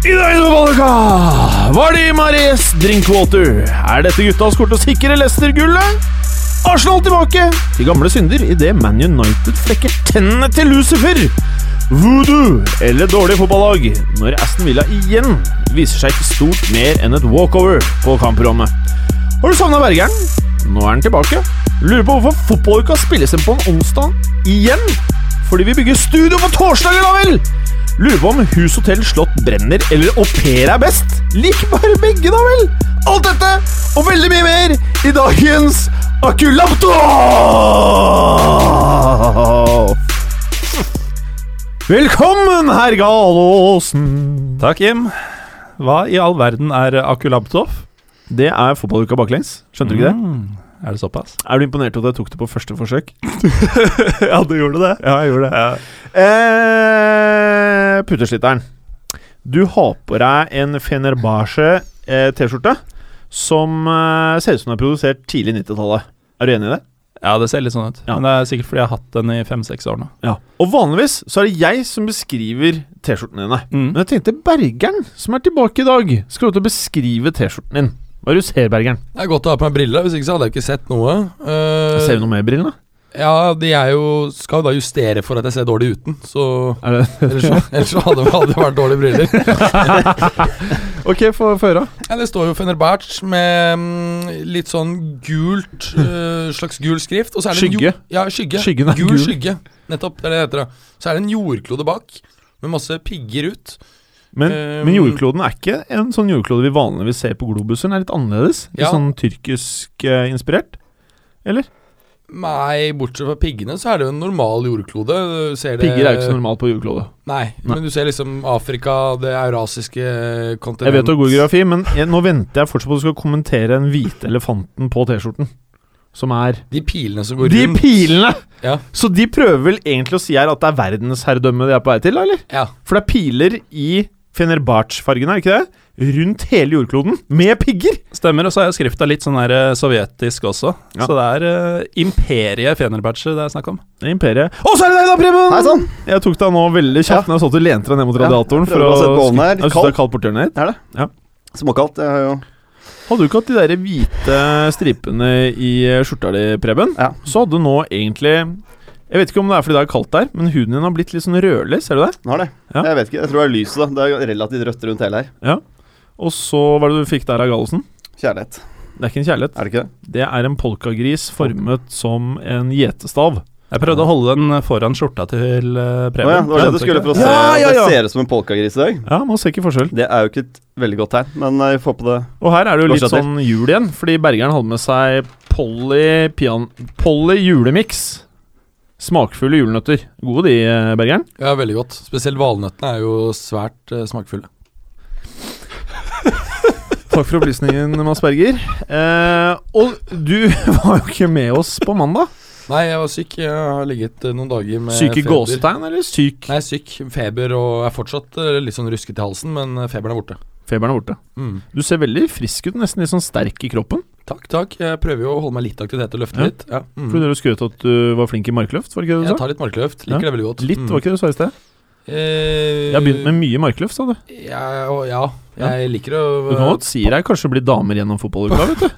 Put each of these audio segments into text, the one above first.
I dagens fotballuka Vardi Mares Drinkwater. Er dette guttas kort å sikre Leicester gullet? Arsenal tilbake til gamle synder idet Man United flekker tennene til Lucifer. Voodoo eller dårlig fotballag når Aston Villa igjen viser seg ikke stort mer enn et walkover på kamprommet. Har du savna Bergeren? Nå er han tilbake. Lurer på hvorfor fotballuka spilles inn på en onsdag igjen? Fordi vi bygger studio på torsdager, da vel! Lurer på om hus, hotell, slott brenner eller au pair er best? Lik bare begge, da vel! Alt dette og veldig mye mer i dagens Akulapto! Velkommen, herr Galåsen. Takk, Jim. Hva i all verden er Akulabtov? Det er fotballuka baklengs. Skjønte du ikke det? Mm, er det såpass? Er du imponert over at jeg tok det på første forsøk? ja, du gjorde det. Ja, jeg gjorde det. Eh, putesliteren. Du har på deg en Fenerbahçe eh, T-skjorte som eh, ser ut som den er produsert tidlig 90-tallet. Er du enig i det? Ja, det ser litt sånn ut. Ja. Men det er sikkert fordi jeg har hatt den i fem-seks år nå. Ja. Og vanligvis så er det jeg som beskriver T-skjortene dine. Mm. Men jeg tenkte Bergeren, som er tilbake i dag, skal lov til å beskrive T-skjorten din. Hva er det du ser, Bergeren? Det er godt å ha på meg briller, hvis ikke så hadde jeg ikke sett noe. Uh, Ser du noe med brillene? Ja, de er jo skal jo da justere for at jeg ser dårlig uten, så Er Ellers så, ellers hadde, det vært dårlige briller. Ok, få høre. Ja, det står jo Fenerbahçe med mm, litt sånn gult uh, Slags gul skrift. Og så er det Skygge. Ja, skygge. Skyggen er gul, gul. skygge. Nettopp. Det er det det heter. da. Så er det en jordklode bak, med masse pigger ut. Men, Um, men jordkloden er ikke en sånn jordklode vi vanligvis ser på globusen. Den er litt annerledes. Litt Ja. sånn tyrkisk eh, inspirert. Eller? Nei, bortsett fra piggene, så er det jo en normal jordklode. Ser det Pigger er jo ikke så normalt på jordklode. Nei, Nei. men du ser liksom Afrika, det eurasiske kontinent. Jeg vet du har god geografi, men jeg, nå venter jeg fortsatt på at du skal kommentere den hvite elefanten på T-skjorten. Som er De pilene som går De rundt. pilene! Ja. Så de prøver vel egentlig å si her at det er verdensherredømme de er på vei til, eller? Ja. For det er piler i Fenerbahçe-fargene, er ikke det? Rundt hele jordkloden, med pigger! Stemmer, og så er jo skrifta litt sånn her eh, sovjetisk også. Ja. Så det er uh, imperiet Fenerbahçe det er snakk om. Det er Imperiet. Å, så er det deg, da, Preben! Hei sann! Jeg tok deg nå veldig kjapt når jeg så at du lente deg ned mot Ja, radiatoren. jeg prøver å sette på ovnen her. Jeg synes Kald. det er kaldt borti hjørnet ditt. Er det? Ja. Småkaldt. Jeg har jo Hadde du ikke hatt de der hvite stripene i eh, skjorta di, Preben, Ja. så hadde du nå egentlig Jeg vet ikke om det er fordi det er kaldt der, men huden din har blitt litt sånn rødlig, ser du det? Nå har det. Ja. Jeg vet ikke. Jeg tror det er lyset, da. Det er relativt rødt rundt hele her. Ja. Og så hva er det du fikk der av Gallosen? Kjærlighet. Det er ikke en kjærlighet. Er det ikke det? Det er en polkagris formet som en gjetestav. Jeg prøvde å holde den foran skjorta til Å Preben. ja, det var det du skulle for å se. Ja, ja, ja. Det ser ut som en polkagris i dag. Ja, man ser ikke forskjell. Det er jo ikke et veldig godt tegn, men eh, vi får på det. Og her er det jo litt Fortsetter. sånn jul igjen, fordi Bergeren hadde med seg Polly, pian Polly julemix. Smakfulle julenøtter. Gode de, eh, Bergeren. Ja, veldig godt. Spesielt valnøttene er jo svært eh, smakfulle. Takk for opplysningen, Mads Berger. Eh, og du var jo ikke med oss på mandag. Nei, jeg var syk. Jeg har ligget eh, noen dager med Syk i feber. gåsetegn, eller syk? Nei, syk. Feber og er fortsatt eh, litt sånn rusket i halsen, men eh, feberen er borte. Feberen er borte. Mm. Du ser veldig frisk ut, nesten litt sånn sterk i kroppen. Takk, takk. Jeg prøver jo å holde meg litt aktivitet og løfte Ja. litt. Ja. Mm. Fordi dere skrøt at du var flink i markløft, var det ikke det du sa? Jeg tar litt markløft. Liker Ja. det veldig godt. Litt, var ikke det du sa i sted? Eh, Jeg har begynt med mye markløft, sa du. ja, og- ja, jeg liker å Du kan godt si deg kanskje bli damer gjennom fotballuka, vet du.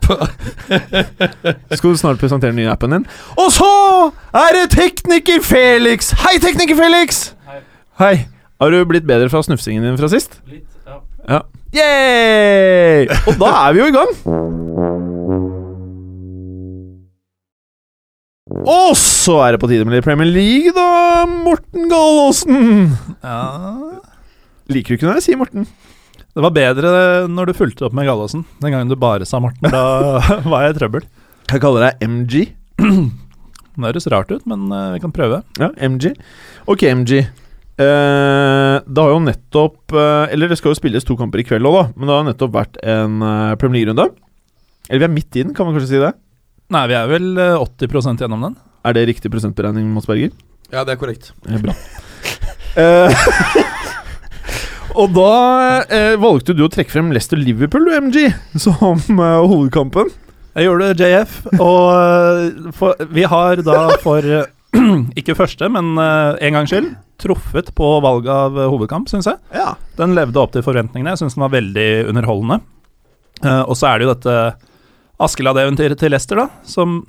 Skal du snart presentere den nye appen din? Og så er det Tekniker Felix! Hei, Tekniker Felix! Hei. Hei. Har du blitt bedre fra snufsingen din fra sist? Litt, ja. Ja. Yeah! Og da er vi jo i gang. Og så er det på tide med litt Premier League, da, Morten Gallaasen. ja. Liker du ikke når jeg sier Morten? Det var bedre når du fulgte opp med Gallosen. Den gangen du bare sa Morten, da var jeg i trøbbel. Jeg kaller deg MG. Det høres rart ut, men eh, vi kan prøve. Ja, MG. Ok, MG. Eh, det har jo nettopp eh, Eller det skal jo spilles to kamper i kveld òg, da. Men det har nettopp vært en Premier League-runde. Eller vi er midt i den, kan man kanskje si det? Nei, vi er vel eh, 80% gjennom den. Er det riktig prosentberegning, Mats Berger? Ja, det er korrekt. Eh, Bra. Eh, og da eh, valgte du å trekke frem Leicester-Liverpool, du, MG, som eh, hovedkampen. Jeg gjorde det, JF, og eh, for, vi har da for eh, ikke første, men eh, en gangs skyld truffet på valget av eh, hovedkamp, syns jeg. Ja. Den levde opp til forventningene. Jeg syns den var veldig underholdende. Eh, og så er det jo dette Askeladd-eventyret til Leicester, da, som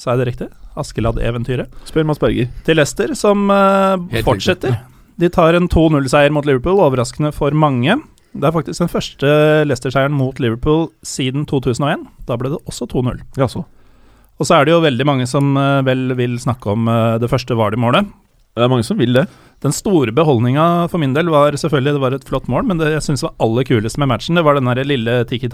Sa jeg det riktig? Askeladd-eventyret Spør Mads Berger. til Leicester, som uh, fortsetter. De tar en 2-0-seier mot Liverpool, overraskende for mange. Det er faktisk den første Leicester-seieren mot Liverpool siden 2001. Da ble det også 2-0. Ja, Og så er det jo veldig mange som eh, vel vil snakke om eh, det første Vardø-målet. Det er mange som vil det. Den store beholdninga for min del var selvfølgelig det var et flott mål, men det jeg synes var aller kulest med matchen, det var den der lille Tiki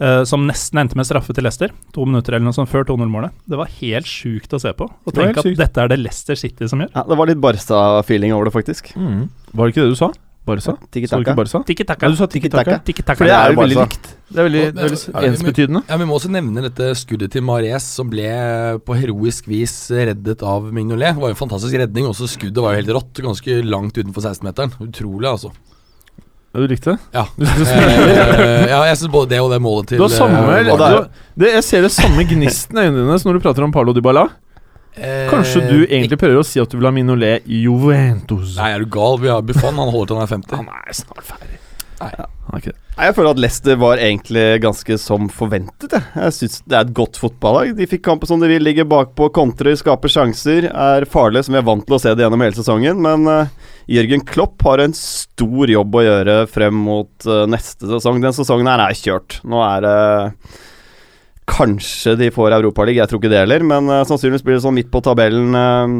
Eh, som nesten endte med straffe til Leicester. To minutter eller noe sånt før 2-0-målet. Det var helt sjukt å se på. Og helt at sykt. dette er det Leicester City som gjør. Ja, det var litt Barca-feeling over det, faktisk. Mm. Var det ikke det du sa? Barca? Tiki taka. Barca? Tiki Ja, du sa Tiki Taka. Tiki Taka. For det er jo veldig likt. Det er veldig, Og veldig ja, men- ensbetydende. Ja, Vi må også nevne dette skuddet til Mares, som ble på heroisk vis reddet av Mignolet. Det var jo en fantastisk redning. Også skuddet var jo helt rått, ganske langt utenfor 16-meteren. Utrolig, altså. Du likte det? Ja, du, Eh, ja jeg syns både det og det målet til samme eh, er- du, det, Jeg ser det samme gnisten i øynene dine når du prater om Paulo Dybala. eh, Kanskje du egentlig prøver å si at du vil ha Minolet i Juventus? Nei, er du gal? Vi har Buffon, han holder til han er 50. Han er snart ferdig. Nei. Ja. Jeg føler at Leicester var egentlig ganske som forventet. Jeg, jeg synes Det er et godt fotballag. De fikk kampen som de vil, ligger bakpå, kontrer, skaper sjanser. Er farlige, som vi er vant til å se det gjennom hele sesongen. Men uh, Jørgen Klopp har en stor jobb å gjøre frem mot uh, neste sesong. Den sesongen her er kjørt. Nå er det Kanskje de får Europaliga, jeg tror ikke det heller. Men eh, sannsynligvis blir det sånn midt på tabellen eh,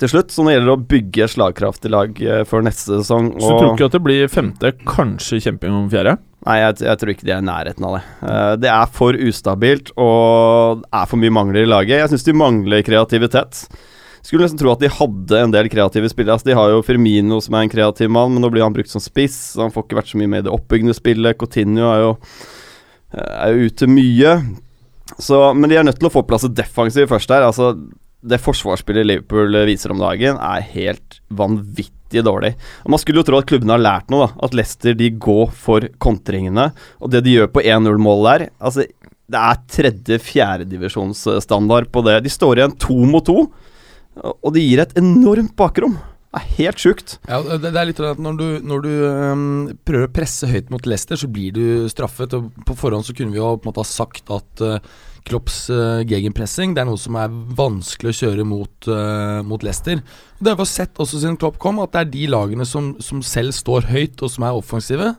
til slutt. Så nå gjelder det å bygge slagkraftig lag eh, før neste sesong. Så du tror ikke at det blir femte, kanskje kjemping om fjerde? Nei, jeg, jeg tror ikke de er i nærheten av det. Eh, det er for ustabilt, og det er for mye mangler i laget. Jeg syns de mangler kreativitet. Skulle nesten tro at de hadde en del kreative spillere. Altså, de har jo Firmino som er en kreativ mann, men nå blir han brukt som spiss. Så han får ikke vært så mye med i det oppbyggende spillet. Coutinho er jo, eh, er jo ute mye. Så, men de er nødt til å få plass et defensiv først her. Altså, det forsvarsspillet Liverpool viser om dagen, er helt vanvittig dårlig. Og Man skulle jo tro at klubbene har lært noe, da. At Leicester de går for kontringene. Og det de gjør på 1-0-målet der Altså, det er tredje-fjerdedivisjonsstandard på det. De står igjen to mot to, og det gir et enormt bakrom. Det er helt sjukt. Ja, det, er litt at Når du, når du um, prøver å presse høyt mot Leicester, så blir du straffet. Og På forhånd så kunne vi jo på en måte ha sagt at øh, Klopps uh, gegenpressing Det er noe som er vanskelig å kjøre mot, uh, mot Leicester. Det har vi sett også siden Klopp kom, at det er de lagene som, som selv står høyt og som er offensive,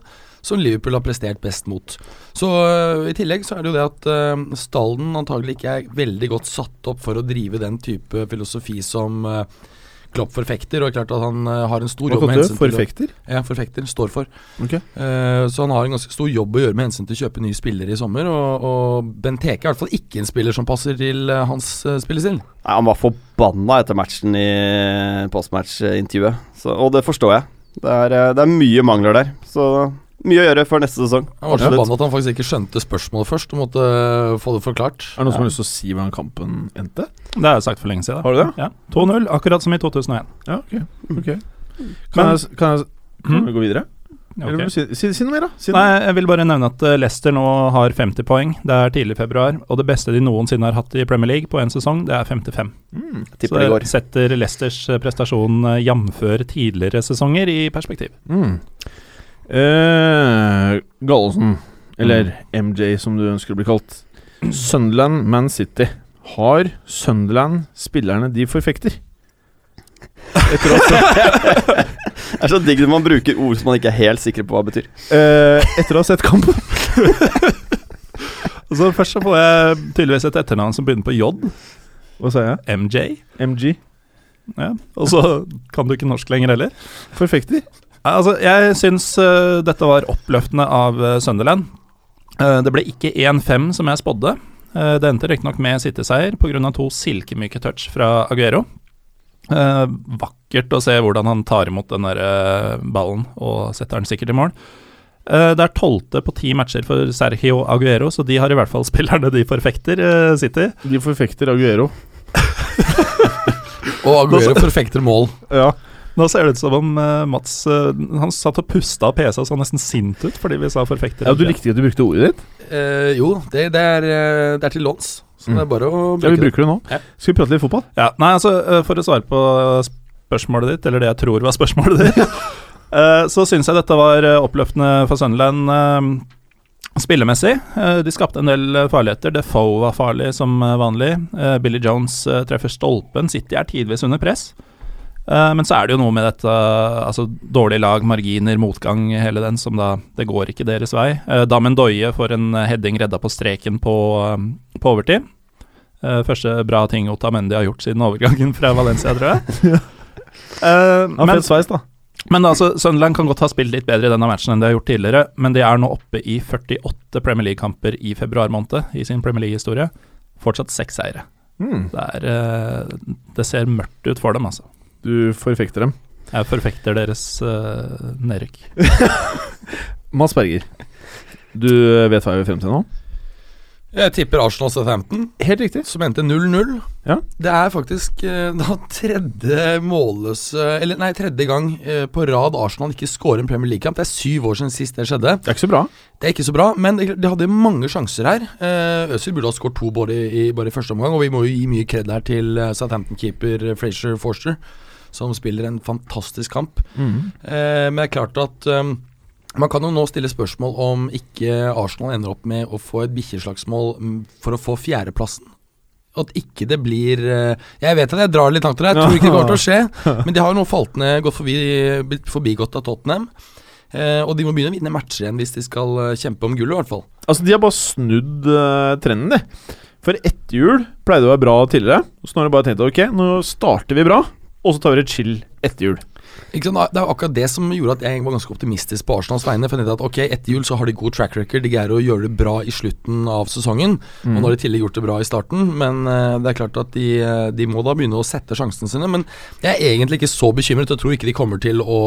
som Liverpool har prestert best mot. Så uh, I tillegg så er det jo det at stallen antagelig ikke er veldig godt satt opp for å drive den type filosofi som Klopp forfekter, og klart at han øh, har en stor Hva jobb med hensyn til å- Forfekter? ja, forfekter. Står for. Okay. Uh, så han har en ganske stor jobb å gjøre med hensyn til å kjøpe nye spillere i sommer. Og, og Benteke er i hvert fall ikke en spiller som passer til uh, hans uh, spillestil. Nei, han var forbanna etter matchen i postmatch-intervjuet, og det forstår jeg. Det er, eh, det er mye mangler der. Så mye å gjøre før neste sesong. Han var så forbanna at han faktisk ikke skjønte spørsmålet først, og måtte eh, få det forklart. Er det noen som har lyst til å si hvordan kampen endte? Det har jeg sagt for lenge siden. Har du det? Ja, 2-0, akkurat som i 2001. Ja, ok. okay. Kan, Men- jeg, kan, jeg, kan vi gå videre? Ja, ok. vil si, si, si noe mer, da? Si noe. Nei, jeg vil bare nevne at eh, Leicester nå har 50 poeng. Det er tidlig i februar. Og det beste de noensinne har hatt i Premier League på én sesong, det er 55. Mm. Så det setter Leicesters eh, prestasjon jf. tidligere sesonger i perspektiv. Mm. Eh, Gallosen, eller MJ som du ønsker å bli kalt. Sunderland, Man City. Har Sunderland spillerne de forfekter? Det er så digg når man bruker ord som man ikke er helt sikker på hva det betyr. Uh, etter å ha sett kampen. Så Først så får jeg tydeligvis et etternavn som begynner på J. Hva sa jeg? MJ. MG. Ja. Og så kan du ikke norsk lenger heller. Forfekter? Altså, jeg syns uh, dette var oppløftende av uh, Sunderland. Uh, det ble ikke 1-5 som jeg spådde. Uh, det endte riktignok med City-seier pga. to silkemyke touch fra Aguero. Eh, vakkert å se hvordan han tar imot den der ballen og setter den sikkert i mål. Eh, det er tolvte på ti matcher for Sergio Aguero, så de har i hvert fall spillerne de forfekter, City. De forfekter Aguero. Og Aguero forfekter mål. Ja. Nå ser det ut som om eh, Mats eh, Han satt og pusta av PC og så nesten sint ut fordi vi sa forfekter. ja, Du likte ikke at du brukte ordet ditt? Eh, jo, det, det, er, eh, det er til låns. Så det er bare å bruke Ja, vi bruke det. bruker det nå. Ja. Skal vi prate litt fotball? Ja, nei, altså For å svare på spørsmålet ditt, eller det jeg tror var spørsmålet ditt, eh, så syns jeg dette var oppløftende for Sunderland spillemessig. De skapte en del farligheter. Defoe var farlig som vanlig. Billy Jones treffer stolpen. City er tidvis under press. Eh, Men så er det jo noe med dette Altså dårlig lag, marginer, motgang, hele den, som da Det går ikke deres vei. Eh, Damen Doye får en heading redda på streken på, eh, på overtid. Første bra ting Otamendi har gjort siden overgangen fra Valencia, tror jeg. Ja, men, sveis, da. men altså, Sunderland kan godt ha spilt litt bedre i denne matchen enn de har gjort tidligere, men de er nå oppe i 48 Premier League-kamper i februar måned i sin Premier League-historie. Fortsatt seks seire. Mm. Det, er, det ser mørkt ut for dem, altså. Du forfekter dem. Jeg forfekter deres uh, nedrykk. Mads Berger, du vet hva jeg vil frem til nå? Jeg tipper Arsenal Southampton, Helt riktig. som endte 0-0. Ja. Det er faktisk eh, da tredje målløse Eller nei, tredje gang eh, på rad Arsenal ikke scorer en Premier League-kamp. Det er syv år siden sist det skjedde. Det er ikke så bra. Det er ikke så bra, men de de hadde mange sjanser her. Eh, Øzil burde ha skåret to både i, bare i første omgang, og vi må jo gi mye kred her til eh, Southampton-keeper Frazier Forster, som spiller en fantastisk kamp. Eh, men det er klart at um, man kan jo nå stille spørsmål om ikke Arsenal ender opp med å få et bikkjeslagsmål mm, for å få fjerdeplassen. At ikke det blir eh, Jeg vet at jeg drar litt langt til det, jeg tror ikke det kommer til å skje. Men de har jo nå falt ned, gått forbi, blitt forbigått av Tottenham. Eh, og de må begynne å vinne matcher igjen hvis de skal eh, kjempe om gullet, i hvert fall. Altså, de har bare snudd uh, trenden, de. For etter jul pleide det å være bra tidligere. Så nå har de bare tenkt ok, nå starter vi bra, og så tar vi det chill etter jul. Ikke sant? Det er akkurat det som gjorde at jeg var ganske optimistisk på Arsenals vegne. For jeg at ok, etter jul så har de god track record, de greier å gjøre det bra i slutten av sesongen. Og nå har de i tillegg gjort det bra i starten, men eh, det er klart at de, eh, de må da begynne å sette sjansene sine. Men jeg er egentlig ikke så bekymret, og tror ikke de kommer til å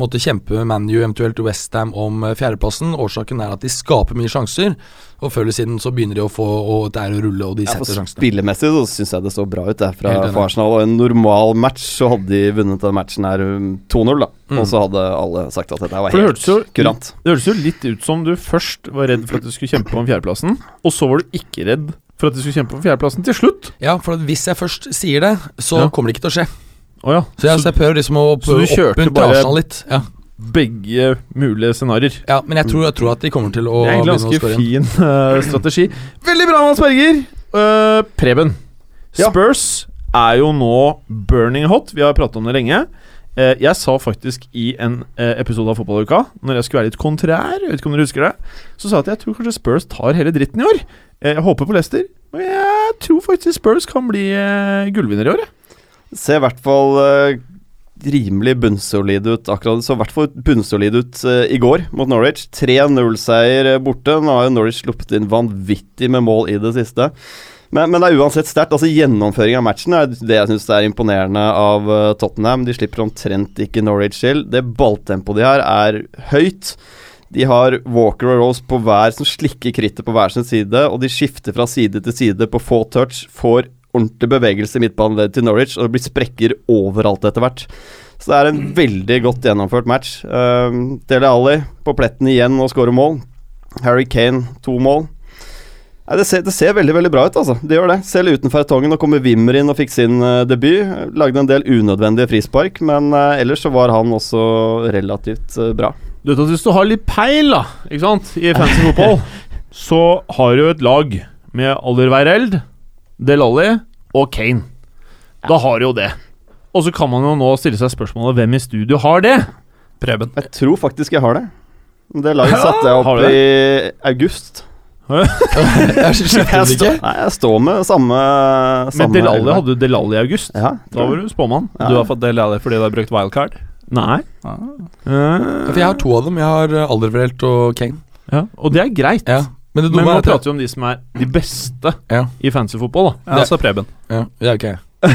måtte kjempe med ManU, eventuelt Westham, om eh, fjerdeplassen. Årsaken er at de skaper mye sjanser, og før eller siden så begynner de å få og det er å rulle, og de Ja, setter sjansene. Spillemessig så syns jeg det så bra ut det, fra Arsenal. Og en normal match så hadde de vunnet den matchen her 2-0, da. Mm. Og så hadde alle sagt at dette var helt det jo- kurant. Det høres jo litt ut som du først var redd for at du skulle kjempe om fjerdeplassen, og så var du ikke redd for at du skulle kjempe om fjerdeplassen til slutt. Ja, for at hvis jeg først sier det, så Ja. kommer det ikke til å skje. Oh, ja. Så jeg, så jeg prøver liksom å oppmuntre Arsenal litt. Ja. Begge mulige scenarioer. ja, men jeg tror, jeg tror at de kommer til å Det er en ganske fin uh, strategi. Veldig bra, Mads Berger! Uh, Preben. Ja. Spurs er jo nå burning hot. Vi har pratet om det lenge. Eh, jeg sa faktisk i en eh, episode av Fotballuka, når jeg skulle være litt kontrær, jeg vet ikke om dere husker det, så sa jeg at jeg tror kanskje Spurs tar hele dritten i år. Eh, jeg håper på Leicester, og jeg tror faktisk Spurs kan bli gullvinner i år. Ser i hvert fall rimelig bunnsolid ut akkurat. Så i hvert fall bunnsolid ut eh, i går mot Norwich. 3-0-seier borte. Nå har jo Norwich sluppet inn vanvittig med mål i det siste. Men, men det er uansett sterkt. Altså Gjennomføring av matchen er det jeg syns er imponerende av uh, Tottenham. De slipper omtrent ikke Norwich til. Det balltempoet de har, er høyt. De har Walker og Rose på hver som slikker krittet på hver sin side, og de skifter fra side til side på få touch. Får ordentlig bevegelse i midtbaneleddet til Norwich, og det blir sprekker overalt etter hvert. Så det er en veldig godt gjennomført match. Uh, Dele Alli på pletten igjen og skårer mål. Harry Kane to mål. Nei, det, ser, det ser veldig veldig bra ut, altså. Det gjør det. Selv uten Fertongen. Nå kommer Wimmer inn og fikk sin eh, debut. Lagde en del unødvendige frispark, men uh, ellers så var han også relativt uh, bra. Du vet at Hvis du har litt peil da, ikke sant, i fancy fotball, så har du et lag med Alderweireld, Delali og Kane. Da har du jo det. Og så kan man jo nå stille seg spørsmålet hvem i studio har det? Preben. Jeg tror faktisk jeg har det. Det laget satte jeg opp i august. Jeg stå, ikke. nei, jeg står med samme, Men samme Delali hadde du Delali i august. Ja, Da var du spåmann. Ja. Du har fått Delali fordi du har brukt wildcard? Nei. Ah. Eh, Ja, For jeg har to av dem. Jeg har uh, Alderweireld og Kane. ja. Og det er greit. Ja. Men det Men man er prater jo om de som er de beste Ja. i fancy fotball. da Ja, så Preben. ja, ja, ok.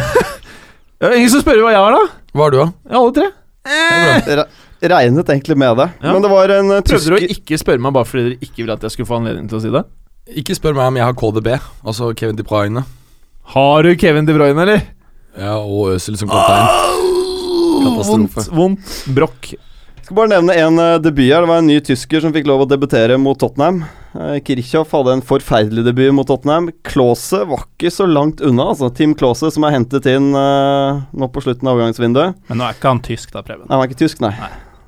Det er Ingen som spør hva jeg har, da? Hva har du, da? Ja, alle tre. Eh. Regnet egentlig med det. Ja. Men det var en uh, Prøvde du å ikke spørre meg bare fordi dere ikke ville at jeg skulle få anledning til å si det? Ikke spør meg om jeg har KDB, altså Kevin De Bruyne. Har du Kevin De Bruyne, eller? Ja, og Øzil som kaptein. Katastrofe. Vondt, vondt. Brokk. skal bare nevne en uh, debut her. Det var en ny tysker som fikk lov å debutere mot Tottenham. Uh, Kirchhoff hadde en forferdelig debut mot Tottenham. Klause var ikke så langt unna, altså. Tim Klause, som er hentet inn uh, nå på slutten av overgangsvinduet. Men nå er ikke han tysk, da, Preben. Han er ikke tysk, nei.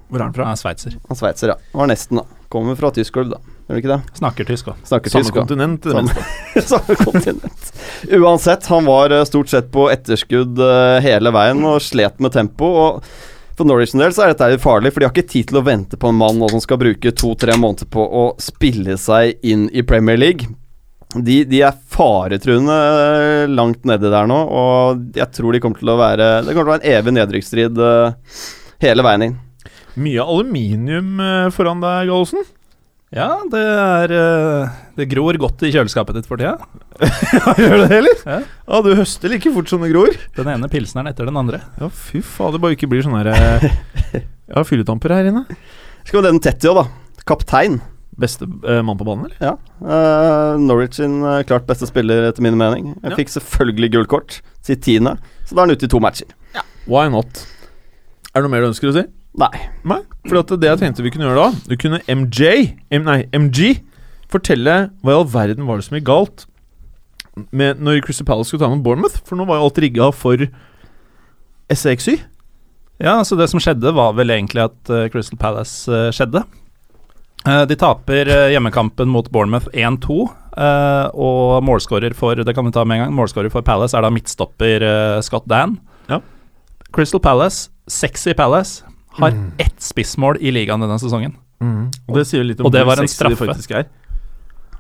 Hvor er han fra? Han er sveitser. Han er sveitser, ja. Var nesten, da. Kommer fra tysk klubb, da. Gjør det ikke det? Snakker tysk òg. Samme tysk, kontinent. i det Samme- Samme kontinent. Uansett, han var eh, stort sett på etterskudd eh, hele veien og slet med tempo. Og for Norwich sin del så er dette farlig, for de har ikke tid til å vente på en mann som skal bruke to-tre måneder på å spille seg inn i Premier League. De, de er faretruende eh, langt nedi der nå, og jeg tror de kommer til å være Det kommer til å være en evig nedrykksstrid eh, hele veien inn. Mye aluminium eh, foran deg, Gallosen. Ja, det er eh, Det gror godt i kjøleskapet ditt for tida. Gjør det, eller? Ja. Ja, du høster like fort som det gror. Den ene pilsneren etter den andre. Ja, fy fader, bare ikke blir sånn her eh, Ja, fylletamper her inne. Skal vi den tett jo, da. Kaptein. Beste eh, mann på banen, eller? Ja. Uh, Norwich sin uh, klart beste spiller, etter min mening. Jeg Ja. fikk selvfølgelig gult kort, sitt tiende. Så da er han ute i to matcher. Why not? Er det noe mer du ønsker å si? Nei. Nei, for at det jeg tenkte vi kunne gjøre da Du kunne MJ, M, nei, MG, fortelle hva i all verden var det som gikk galt med når Crystal Palace skulle ta med Bournemouth. For nå var jo alt rigga for SXY. Ja, så det som skjedde, var vel egentlig at uh, Crystal Palace uh, skjedde. Uh, de taper hjemmekampen mot Bournemouth 1-2, eh, og målskårer for Det kan vi ta med en gang. Målskårer for Palace er da midtstopper Scott Dan. Ja. Crystal Palace, sexy Palace, har ett spissmål i ligaen denne sesongen. Og det sier litt om hvor var en sexy de faktisk er.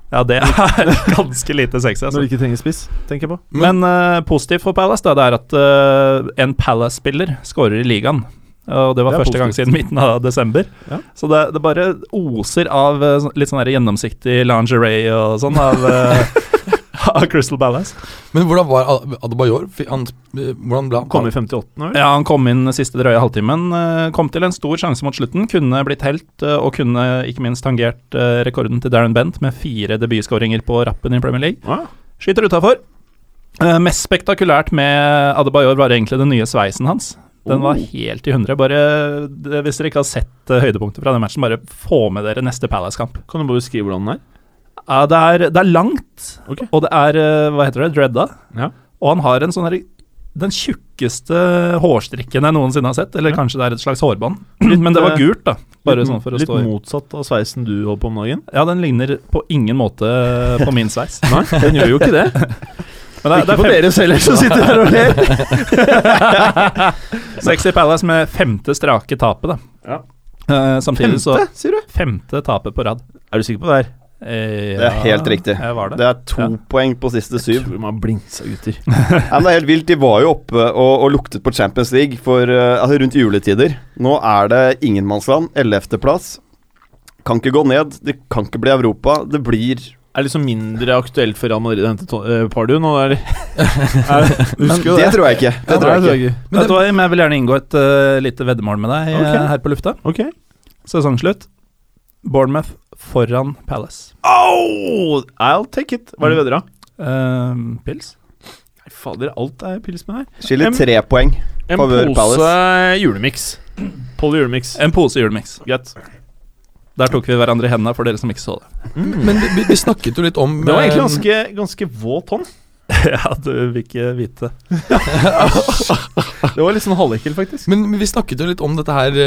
Ja, det er ganske lite sexy, altså. Når de ikke trenger spiss, tenker jeg på. Men eh, positivt for Palace da, det er at uh, en Palace-spiller skårer i ligaen. Og det var Det første første gang siden midten av desember. Ja. Så det, det bare oser av eh, litt sånn gjennomsiktig lingerie og sånn av, av Crystal Ballas. Men hvordan var Adebayor? Han, eh, hvordan ble han? Kom i 58. Eller? Ja, Han kom inn siste drøye halvtimen. eh, Kom til en stor sjanse mot slutten. Kunne blitt helt, eh, og kunne ikke minst tangert rekorden til Darren Bent med fire debutskåringer på rappen i Premier League. Ja. Skyter utafor. Mest spektakulært med Adebayor var egentlig den nye sveisen hans. Den var helt i hundre. Bare, hvis dere ikke har sett høydepunktet fra den matchen, bare få med dere neste Palace-kamp. Kan du bare beskrive hvordan den er? Ja, det, er, det er langt, okay. og det er uh, Hva heter det? Dredda. Ja. Og han har en sånn herre Den tjukkeste hårstrikken jeg noensinne har sett. Eller Ja. kanskje det er et slags hårbånd. Men det var eh, gult, da. Bare litt, sånn for å litt motsatt av sveisen du holder på om dagen? Ja, den ligner på ingen måte på min sveis. Nei, den gjør jo ikke det. Men det, er- det er på dere deres heller, som sitter her og ler. Sexy Palace med femte strake tapet, da. Ja. Uh, samtidig så Femte, sier du? Femte tapet på rad. Er du sikker på det her? Eh, Det er helt riktig. Det. Det er to Ja. poeng på siste syv. Jeg Tror man blingsa gutter. Ja, men det er helt vilt. De var jo oppe og, og luktet på Champions League for, eh, altså rundt juletider. Nå er det ingenmannsland. 11.-plass. Kan ikke gå ned. Det kan ikke bli Europa. Det blir Er liksom mindre aktuelt for Real Madrid enn til uh, Pardew nå, eller? er, Det det? tror jeg ikke. Det tror jeg ikke. Men Vet du hva, jeg vil gjerne inngå et uh, lite veddemål med deg okay. Her på lufta. Ok. Sesongslutt. Bournemouth foran Palace. Oh, I'll take it. Hva er det vedder, da? Uh, pils? Nei, fader, alt er pils med her. Skiller tre poeng. En pose julemiks. Polly julemiks. En pose julemiks. Greit. Der tok vi hverandre i hendene, for dere som ikke så det. Men vi, vi snakket jo litt om Det var egentlig eh, ganske, ganske våt hånd. ja, du vil ikke vite. Det var litt sånn halvekkel, faktisk. Men vi snakket jo litt om dette her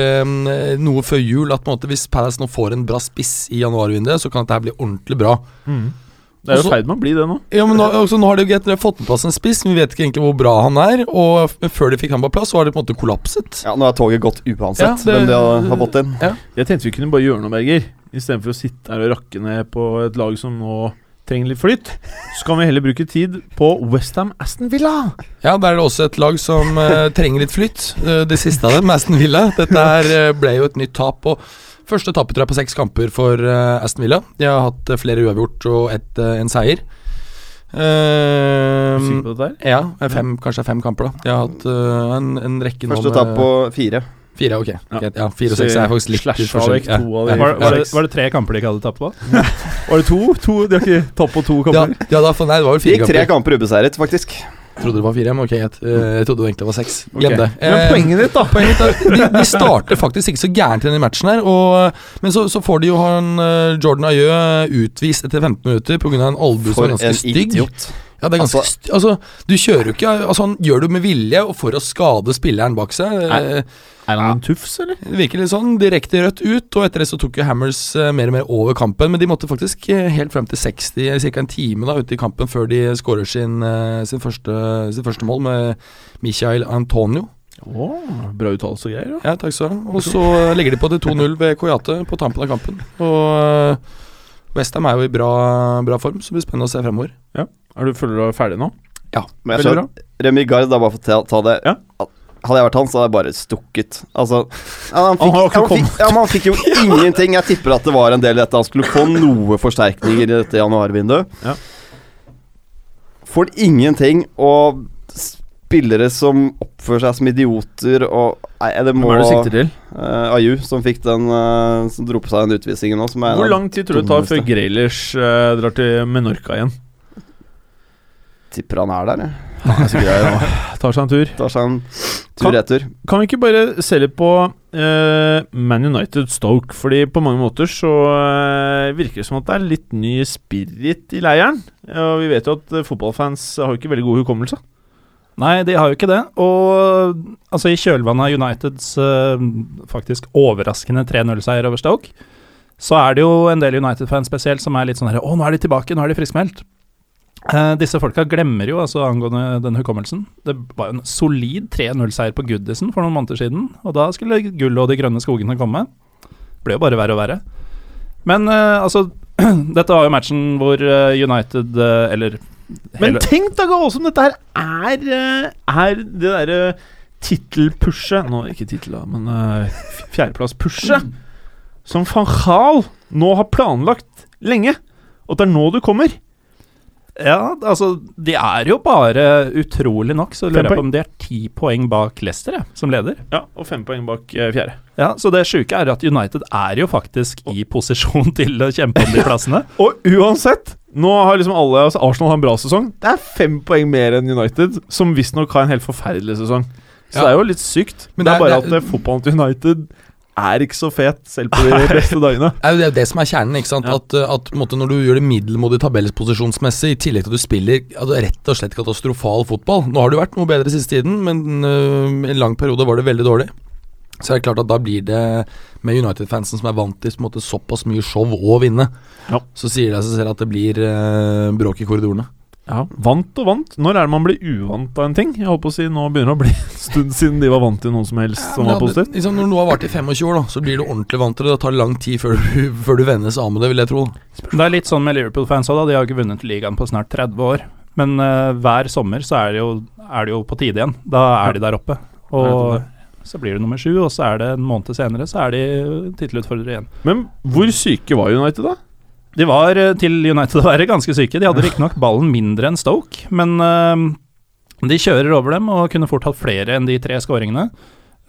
noe før jul. At på en måte hvis Palace nå får en bra spiss i januarvinduet, så kan dette her bli ordentlig bra. Det er jo i ferd med å bli det nå. Ja, men nå, også, nå har de jo fått på plass en spiss, men vi vet ikke egentlig hvor bra han er. Og før de fikk han på plass, så har det på en måte kollapset. Ja, Nå er toget gått uansett Ja, det- hvem de har, har fått inn. Jeg tenkte vi kunne bare gjøre noe, Berger. Istedenfor å sitte her og rakke ned på et lag som nå trenger litt flyt. Så kan vi heller bruke tid på Westham Aston Villa. Ja, der er det også et lag som uh, trenger litt flytt. Uh, det siste av dem, Aston Villa. Dette her eh, ble jo et nytt tap. Og første tapet tror jeg på seks kamper for eh, Aston Villa. De har hatt eh, flere uavgjort og et, eh, en seier. Er Uh, på dette ja, fem, kanskje fem kamper, da. De har hatt eh, en, en rekke nå Første tap på fire. Fire, ok. Ja. Greit, Ja, fire og seks er faktisk litt Slash, forskjell. vekk to av de. Ja. Var, var, det, Ja. var det tre kamper de ikke hadde tapt på? Var det to? to? De har ikke tapt på to kamper? ja, da, for, nei, det var vel fire gikk tre kamper. kamper ubeseiret, faktisk. Jeg trodde det var fire, men ok, jeg, eh, jeg trodde det egentlig var seks. Glem det. Okay. Men Eh, poenget ditt, da? Poenget er, de, de starter faktisk ikke så gærent i denne matchen her, og, men så, så får de jo han eh, Jordan Ayø utvist etter 15 minutter pga. en albue som er ganske stygg. idiot. Ja, det er ganske Altså- altså, du kjører jo ikke Altså, han gjør det med vilje og for å skade spilleren bak seg. Er, Er han en tufs, eller? Det virker litt sånn direkte rødt ut, og etter det så tok jo Hammers eh, mer og mer over kampen. Men de måtte faktisk eh, helt frem til 60, ca. en time da ute i kampen før de skårer sin, eh, sin, første, sin første mål med Michael Antonio. Oh, bra uttalelse og greier. da. Ja, takk skal du ha. Og så eh, legger de på til 2-0 ved Koyate på tampen av kampen. Og Westham er jo i bra, bra form, så det blir spennende å se fremover. Er du, føler du deg ferdig nå? Ja. Men jeg Veldig skjønner, Remi Gard, da bare for å ta, ta det Ja. Hadde jeg vært han, så hadde jeg bare stukket. Altså ja, han, fikk, har ikke han, fikk, ja, men han fikk jo ingenting. Jeg tipper at det var en del i dette. Han skulle få noe forsterkninger i dette januarvinduet. Ja. Får ingenting, og spillere som oppfører seg som idioter og Nei, det må Hvem er det du sikter til? eh, Ayu, som fikk den eh, Som dro på seg den utvisningen nå. Som er en Hvor av lang tid tror du det tar før dummeste. Grealish eh, drar til Menorca igjen? Tipper han er der, jeg. Han er sikkert der nå. Tar seg en tur. Tar seg en Kan- tur-retur. Kan vi ikke bare se litt på uh, Man United Stoke? Fordi på mange måter så uh, virker det som at det er litt ny spirit i leiren. Og vi vet jo at eh, fotballfans har jo ikke veldig god hukommelse. Nei, de har jo ikke det. Og altså, i kjølvannet av Uniteds uh, faktisk overraskende 3-0-seier over Stoke, så er det jo en del United-fans spesielt som er litt sånn her Å, nå er de tilbake, nå er de friskmeldt. Eh, disse folka glemmer jo altså angående den hukommelsen. Det var jo en solid 3-0-seier på Goodison for noen måneder siden, og da skulle gullet og de grønne skogene komme. Ble jo bare verre og verre. Men uh, altså Dette var jo matchen hvor uh, United, eller Men tenk da, Gale, som dette her er, er det derre tittelpushet Nå, ikke tittel, da, men uh, fjerdeplass-pushet. Som van Gaal nå har planlagt lenge. Og det er nå du kommer. Ja, altså De er jo bare utrolig nok, så lurer jeg på om de er ti poeng bak Leicester, som leder. Ja, og fem poeng bak eh, fjerde. Ja, Så det sjuke er at United er jo faktisk i posisjon til å kjempe om de plassene. Og uansett, nå har liksom alle altså Arsenal har en bra sesong. Det er fem poeng mer enn United, som visstnok har en helt forferdelig sesong. Så Ja. det er jo litt sykt. Men det, det er bare det er- at fotballen til United er ikke så fet, selv på de beste dagene. Det er jo det, som er kjernen. ikke sant? Ja. At, uh, at måte, Når du gjør det middelmådig tabellposisjonsmessig, i tillegg til at du spiller altså, rett og slett katastrofal fotball Nå har det vært noe bedre siste tiden, men uh, en lang periode var det veldig dårlig. Så er det klart at da blir det, med United-fansen som er vant til måte, såpass mye show og vinne, Ja. så sier det seg selv at det blir uh, bråk i korridorene. Ja, Vant og vant. Når er det man blir uvant av en ting? Jeg holdt på å si Nå begynner det å bli en stund siden de var vant til noe som helst som var positivt. Liksom, når noe har vart i 25 år, da, så blir du ordentlig vant til det. Det tar lang tid før du, før du vennes av med det, vil jeg tro. Det er litt sånn med Liverpool-fans òg, da. De har ikke vunnet ligaen på snart 30 år. Men uh, hver sommer så er det, jo, er det jo på tide igjen. Da er de der oppe. Og så blir det nummer sju, og så er det en måned senere, så er de tittelutfordrere igjen. Men hvor syke var United, da? De var eh, til United å være ganske syke. De hadde riktignok ballen mindre enn Stoke, men eh, de kjører over dem og kunne fort hatt flere enn de tre skåringene.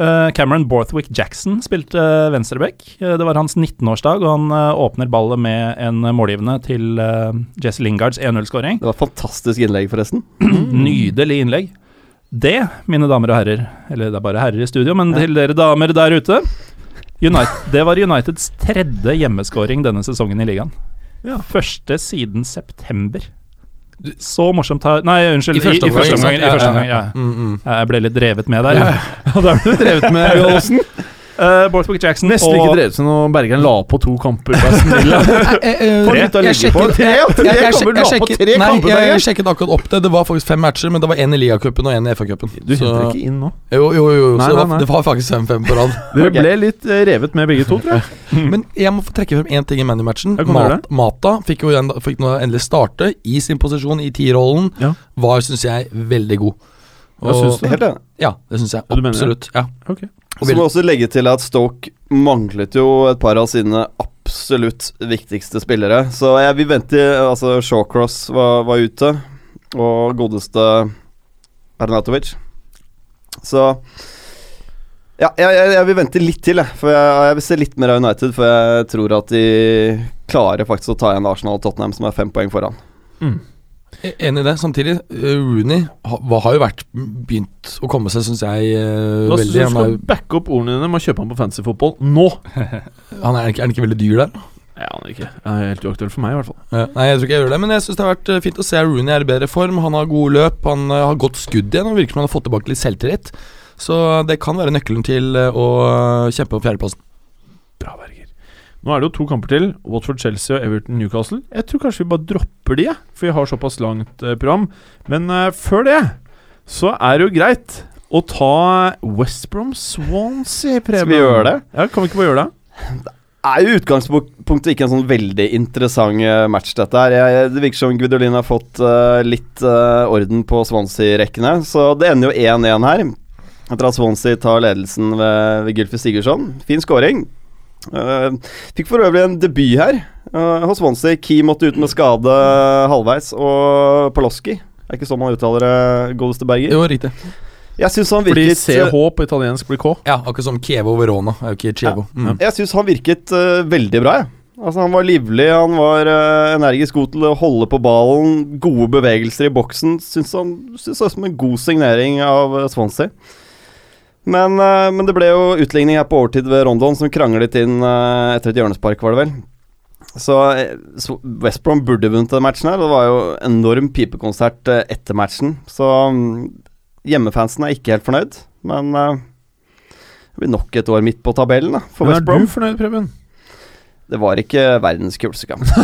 Eh, Cameron Borthwick Jackson spilte venstreback. Det var hans 19-årsdag, og han åpner ballet med en målgivende til Jesse Lingards 1-0-skåring. Det var et fantastisk innlegg, forresten. Nydelig innlegg. Det, mine damer og herrer, eller det er bare herrer i studio, men til dere damer der ute United, Det var Uniteds tredje hjemmeskåring denne sesongen i ligaen. Første siden september. Så morsomt her Nei, unnskyld. I, i første omgang. I første omgang ja. Mm, mm. Jeg ble litt drevet med der. Ja. Ja, Da ble du drevet med Gallosen. Uh, Borthwick Jackson Nesten ikke drevet seg når Bergeren la på to kamper. Jeg, sjekket, akkurat opp det. Det var faktisk fem matcher, men det var én i ligacupen og én i FA-cupen. Du henter ikke inn nå. Jo, jo, jo. Nei, så det nei, var, nei. det var faktisk 5-5 på rad. Dere ble litt eh, revet med begge to, tror jeg. Men jeg må få trekke frem én ting i ManU-matchen. Mat, Mata fikk jo igjen, fikk nå endelig starte i sin posisjon i tierrollen. Ja. Var, syns jeg, veldig god. Ja, syns du? Helt enig. Ja, det syns jeg. Det? Absolutt. Ja. Ok. Og Så må jeg også legge til at Stoke manglet jo et par av sine absolutt viktigste spillere. Så jeg vil vente Altså, Shawcross var, var ute, og godeste Arnatovic. Så Ja, jeg, jeg, vil vente litt til, jeg. For jeg, jeg vil se litt mer av United. For jeg tror at de klarer faktisk å ta igjen Arsenal og Tottenham, som er fem poeng foran. E- Enig i det. Samtidig, eh, Rooney har jo vært begynt å komme seg, syns jeg, eh, Da veldig. syns Han du er, skal backe opp ordene dine med å kjøpe ham på fancy fotball nå. han er, ikke, er han ikke veldig dyr der? Ja, han er ikke. Det er helt uaktuelt for meg, i hvert fall. Ja, nei, jeg tror ikke jeg gjør det, men jeg syns det har vært eh, fint å se Rooney er i bedre form. Han har gode løp, han eh, har godt skudd igjen og virker som han har fått tilbake litt selvtillit. Så det kan være nøkkelen til eh, å kjempe om fjerdeplassen. Bra, Berger. Nå er det jo to kamper til. Watford, Chelsea og Everton, Newcastle. Jeg tror kanskje vi bare dropper de, for vi har såpass langt eh, program. Men uh, før det så er det jo greit å ta West Brom Swansea, Preben. Skal vi gjøre det? Ja, Kan vi ikke bare gjøre det? Det er jo utgangspunktet ikke en sånn veldig interessant eh, match, dette her. Jeg, det virker som Gudolin har fått uh, litt uh, orden på Swansea-rekkene. Så det ender jo 1-1 her. Etter at Swansea tar ledelsen ved, ved Gylfi Sigurdsson. Fin scoring. Eh, fikk for øvrig en debut her uh, hos Swansea. Key måtte ut med skade halvveis, og Paloski. Er ikke sånn man uttaler det, godeste Berger? Jo, riktig. Jeg synes han Fordi virket CH på italiensk blir K. Ja, akkurat som Kievo Verona. Er jo ikke Chievo. Mm. Jeg syns han virket uh, veldig bra, jeg. Altså, han var livlig, han var uh, energisk god til å holde på ballen. Gode bevegelser i boksen. Syns han syns det var som en god signering av uh, Swansea. Men, eh, men det ble jo utligning her på overtid ved Rondon, som kranglet inn eh, etter et hjørnespark, var det vel. Så, eh, så West Brom burde vunnet den matchen her. og Det var jo enorm pipekonsert etter matchen. Så mm, hjemmefansen er ikke helt fornøyd, men det blir nok et år midt på tabellen da, for Men West er Brom. du fornøyd, Preben? Det var ikke verdens kuleste kamp.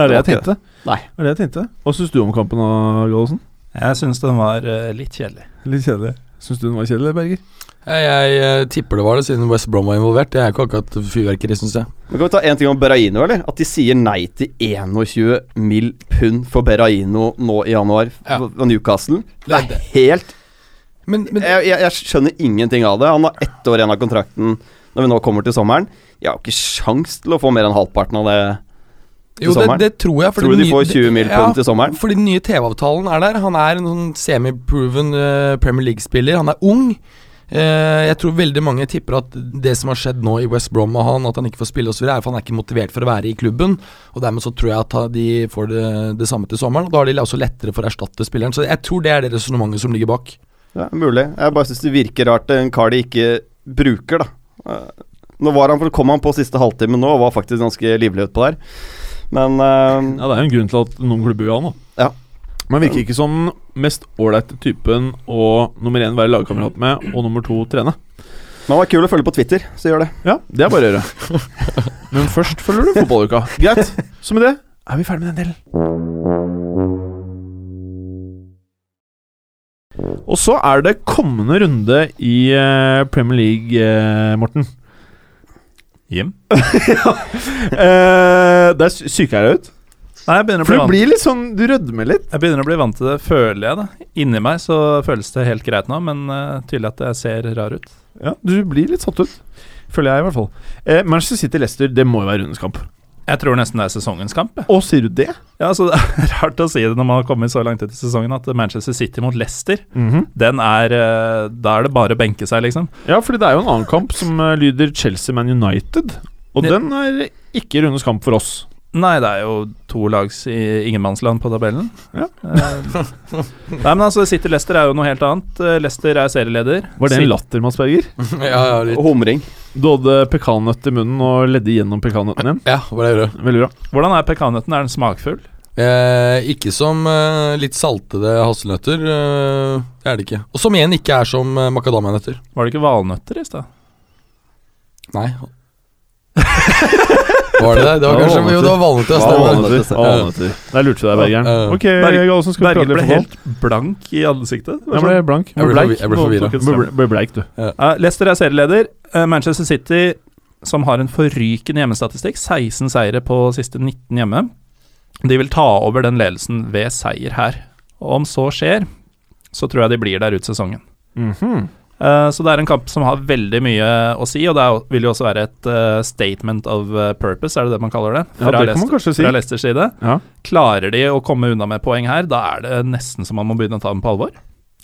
Det er det jeg tenkte. Nei. Det er det jeg tenkte. Hva syns du om kampen, da, Gallosen? Jeg syns den var litt kjedelig. Litt kjedelig. Syns du den var kjedelig, Berger? Jeg, jeg, eh, tipper det var det, siden West Brom var involvert. Det er ikke akkurat fyrverkeri, syns jeg. Men Kan vi ta en ting om Berraino, eller? At de sier nei til 21 mill. pund for Berraino nå i januar Ja. Newcastle. Det er helt Men, men jeg, jeg, jeg skjønner ingenting av det. Han har ett år igjen av kontrakten når vi nå kommer til sommeren. Jeg har ikke sjans til å få mer enn halvparten av det jo, det, det tror jeg. Tror du de nye- får 20 mil pund til sommeren? Fordi den nye TV-avtalen er der. Han er en sånn semi-proven uh, Premier League-spiller. Han er ung. Uh, jeg tror veldig mange tipper at det som har skjedd nå i West Brom med han, at han ikke får spille osv., er for han er ikke motivert for å være i klubben. Og Dermed så tror jeg at de får det, det samme til sommeren. Og Da har de også lettere for å erstatte spilleren. Så jeg tror det er det resonnementet som ligger bak. Ja, mulig. Jeg bare syns det virker rart. En kar de ikke bruker, da. Eh, Nå var han, kom han på siste halvtime nå og var faktisk ganske livlig utpå der. Men eh, Ja, det er jo en grunn til at noen klubber vil ha han. Ja. Man virker ikke som mest ålreite typen å nummer én være lagkamerat med, og nummer to trene. Men han var kul å følge på Twitter, så gjør det. Ja, det er bare å gjøre. Men først følger du fotballuka. Greit. Så med det er vi ferdig med den delen. Og så er det kommende runde i eh, Premier League, eh, Morten. Jim? Eh, der sy- syker jeg deg ut. Nei, jeg begynner å For bli du vant blir litt sånn Du rødmer litt. Jeg begynner å bli vant til det, føler jeg. da Inni meg så føles det helt greit nå, men uh, tydelig at jeg ser rar ut. Ja, Du blir litt satt ut. Føler jeg, i hvert fall. Eh, Manchester City-Leicester, det må jo være rundens kamp. Jeg tror nesten det er sesongens kamp. Å, sier du det? Ja, så Det er rart å si det når man har kommet så langt ut i sesongen, at Manchester City mot Leicester, den er eh, Da er det bare å benke seg, liksom. Ja, fordi det er jo en annen kamp som eh, lyder Chelsea-Man United. Og Ja. den er ikke rundens kamp for oss. Nei, det er jo to lags i ingenmannsland på tabellen. Ja. Eh, Nei, men altså City Leicester er jo noe helt annet. Lester Leicester er serieleder. Var det en latter, Mads Berger? ja, ja, litt. Humring. Du hadde pekannøtt i munnen og ledde gjennom pekannøtten din. ja, hva er det jeg? Veldig bra. Hvordan er pekannøtten? Er den smakfull? Eh, ikke som eh, litt saltede hasselnøtter. Eh, det er det ikke. Og som igjen ikke er som eh, makadamianøtter. Var det ikke valnøtter i stad? Nei. Var det det? Det var kanskje. Jo, det var valnøtter. Valnøtter. Der lurte du deg, Bergeren. Ok, Bergeren Gallosen, skal Berger ble helt blank i ansiktet. Jeg ble blank. Jeg ble ble et strøm. Ble bleik, du. Ja, Leicester er serieleder. Eh, Manchester City, som har en forrykende hjemmestatistikk, 16 seire på siste 19 hjemme, de vil ta over den ledelsen ved seier her. Og om så skjer, så tror jeg de blir der ut sesongen. Mhm. Eh, så det er en kamp som har veldig mye å si, og det er, vil jo også være et eh, statement of eh, purpose, er det det man kaller det? Ja, det kan man kanskje si. fra Leicesters side. Ja. Klarer de å komme unna med poeng her, da er det nesten så man må begynne å ta dem på alvor.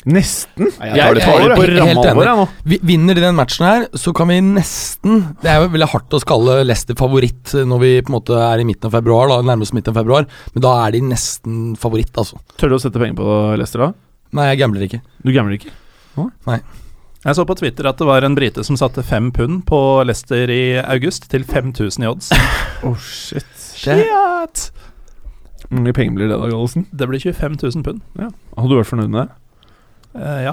Nesten? Nei, Jeg, tar det tar det på helt ramme enig. jeg nå. Vi, vinner de den matchen her, så kan vi nesten Det er jo veldig hardt å kalle Leicester favoritt når vi på en måte er i midten av februar, da, nærmest midten av februar, men da er de nesten favoritt, altså. Tør du å sette penger på Leicester da? Nei, jeg gambler ikke. Du gambler ikke? Jeg så på Twitter at det var en brite som satte fem pund på Leicester i august, til 5000 i odds. Oh, shit. Shit. Hvor mye penger blir det da, Gallosen? Det blir 25 000 pund. Hadde du vært fornøyd med det? Uh, ja.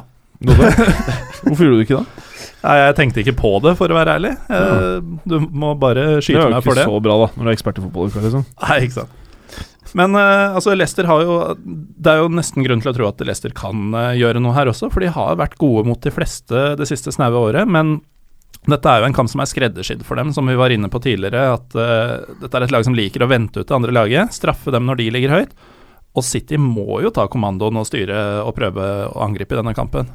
Hvorfor gjorde du ikke det? Nei, jeg tenkte ikke på det, for å være ærlig. Eh, Du må bare skyte meg for Det Det er jo ikke så bra, da, når du er ekspert i fotball. Liksom. Nei, ikke sant. Men eh, altså, Leicester har jo Det er jo nesten grunn til å tro at Leicester kan eh, gjøre noe her også, for de har vært gode mot de fleste det siste snaue året. Men dette er jo en kamp som er skreddersydd for dem, som vi var inne på tidligere. At uh, dette er et lag som liker å vente ut det andre laget, straffe dem når de ligger høyt. Og City må jo ta kommandoen og styre og prøve å angripe i denne kampen.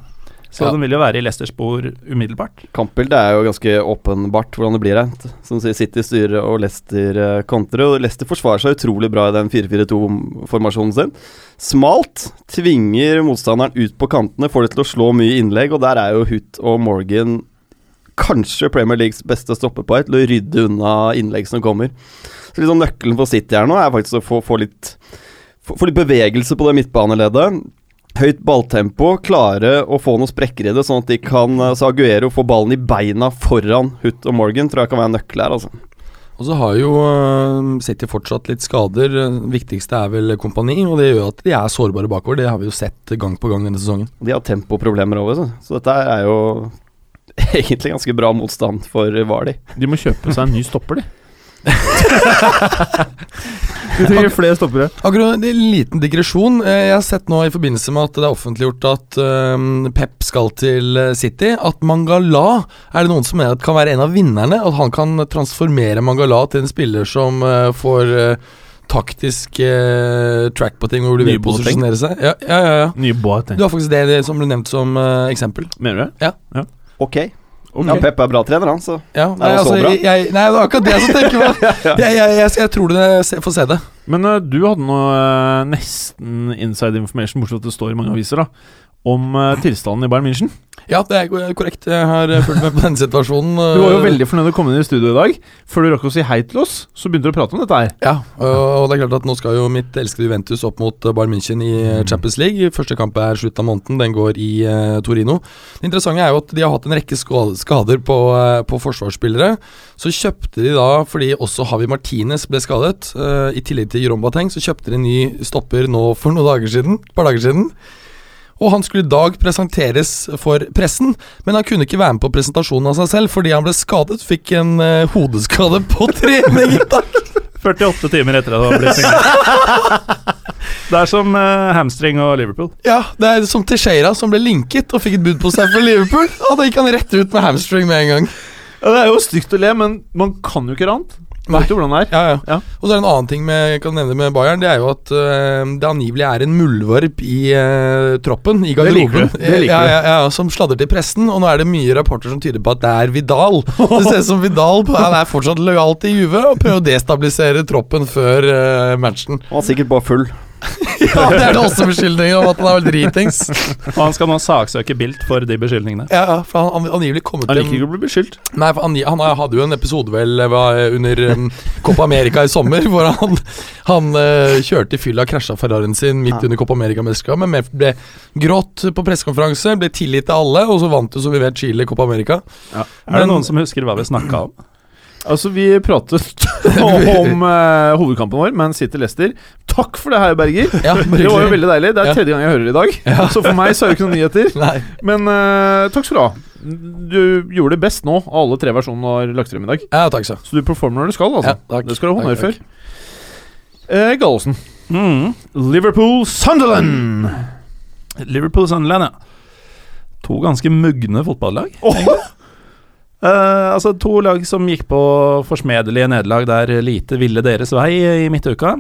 Så Ja. den vil jo være i Leicesters spor umiddelbart. Kampbildet er jo ganske åpenbart hvordan det blir Rent. Som sier City styrer og Leicester eh, kontrer. Og Leicester forsvarer seg utrolig bra i den 4-4-2-formasjonen sin. Smalt. Tvinger motstanderen ut på kantene, får det til å slå mye innlegg, og der er jo Hutt og Morgan kanskje Premier Leagues beste stoppepar til å rydde unna innlegg som kommer. Så liksom Nøkkelen for City her nå er faktisk å få, få litt få, få litt bevegelse på det midtbaneleddet. Høyt balltempo, klare å få noen sprekker i det, sånn at de kan så Aguero få ballen i beina foran Hutt og Morgan, tror jeg kan være nøkkelen nøkkel her. altså. Og så har jo uh, City fortsatt litt skader. Det viktigste er vel kompani, og det gjør at de er sårbare bakover. Det har vi jo sett gang på gang denne sesongen. De har tempoproblemer over, så. så dette er jo egentlig ganske bra motstand for Vali. De må kjøpe seg en ny stopper, de. De trenger flere stoppere. Akkurat en liten digresjon. Eh, Jeg har sett nå i forbindelse med at det er offentliggjort at um, Pep skal til eh, City, at Mangala er det noen som mener at kan være en av vinnerne. At han kan transformere Mangala til en spiller som eh, får taktisk track på ting hvor du vil posisjonere seg. Ja, ja, ja, ja. Du har faktisk det, det som ble nevnt som eksempel. Mener du det? Ja Ok. Ja, Pep er bra trener, han, så Ja, nei, det så altså, bra? jeg, jeg, nei, det var akkurat det jeg tenker meg. jeg, jeg, jeg, jeg tror det jeg får se det. Men uh, du hadde noe uh, nesten inside information, bortsett fra at det står i mange aviser, da, om uh, tilstanden i Bayern München. Ja, det er korrekt. Jeg har eh, fulgt med på den situasjonen. Du var jo eh, veldig fornøyd med å komme inn i studio i dag. Før du rakk å si hei til oss, så begynte du å prate om dette her. Ja, og det er klart at nå skal jo mitt elskede Juventus opp mot Bayern München i eh, Champions League. Første kamp er slutt av måneden, den går i Torino. Det interessante er jo at de har hatt en rekke skader på, på forsvarsspillere. Så kjøpte de da, fordi også Havi Martinez ble skadet, i tillegg til Jerome Bateng, så kjøpte de en ny stopper nå for noen dager siden, et par dager siden. Og han skulle i dag presenteres for pressen, men han kunne ikke være med på presentasjonen av seg selv fordi han ble skadet. Fikk en uh, hodeskade på trening i dag. 48 timer etter at det var blitt signert. Det er som uh, hamstring og Liverpool. Ja, det er som Teixeira som ble linket og fikk et bud på seg for Liverpool. Og da gikk han rett ut med hamstring med en gang. Ja, det er jo stygt å le, men man kan jo ikke annet. Nei. Vet du hvordan det er? Ja, ja. Ja. Og så er det en annen ting med, jeg kan nevne med Bayern. Det er jo at øh, det angivelig er en muldvarp i øh, troppen, i liker du. Det liker ja, ja, ja, som sladder til pressen. Og nå er det mye rapporter som tyder på at det er Vidal. Det ser ut som Vidal han er fortsatt lojal til Juve og prøver å destabilisere troppen før øh, matchen. han er sikkert bare full. Ja, Det er det også beskyldninger om at han er dritings. Og han skal nå saksøke Bilt for de beskyldningene. Ja, ja, for han han angivelig ut Han liker ikke å bli beskyldt. Nei, for han, han hadde jo en episode vel eh, under um, Copa America i sommer, hvor han, han uh, kjørte i fylla, og krasja Ferrarien sin midt under Copa America-mesterskapet, men ble grått på pressekonferanse, ble tilgitt til alle, og så vant jo, som vi vet, Chile Copa America. Er det Men- noen som husker hva vi snakka om? Altså, vi pratet om uh, hovedkampen vår, Man City-Lester. Takk for det her, Berger. Ja, Det var jo veldig deilig. Det er Ja. tredje gang jeg hører det i dag. Så for meg så er det ikke noen nyheter. Nei. Men uh, takk skal du ha. Du gjorde det best nå. Alle tre versjonene har lagt frem i dag. Ja, takk så. Så du performer når du skal, altså. Ja, takk. Det skal du ha honnør for. Uh, Gallosen. Mm. Liverpool Sunderland. Liverpool Sunderland, ja. To ganske mugne fotballag. Åh! Eh, altså To lag som gikk på forsmedelige nederlag der lite ville deres vei i midtuka.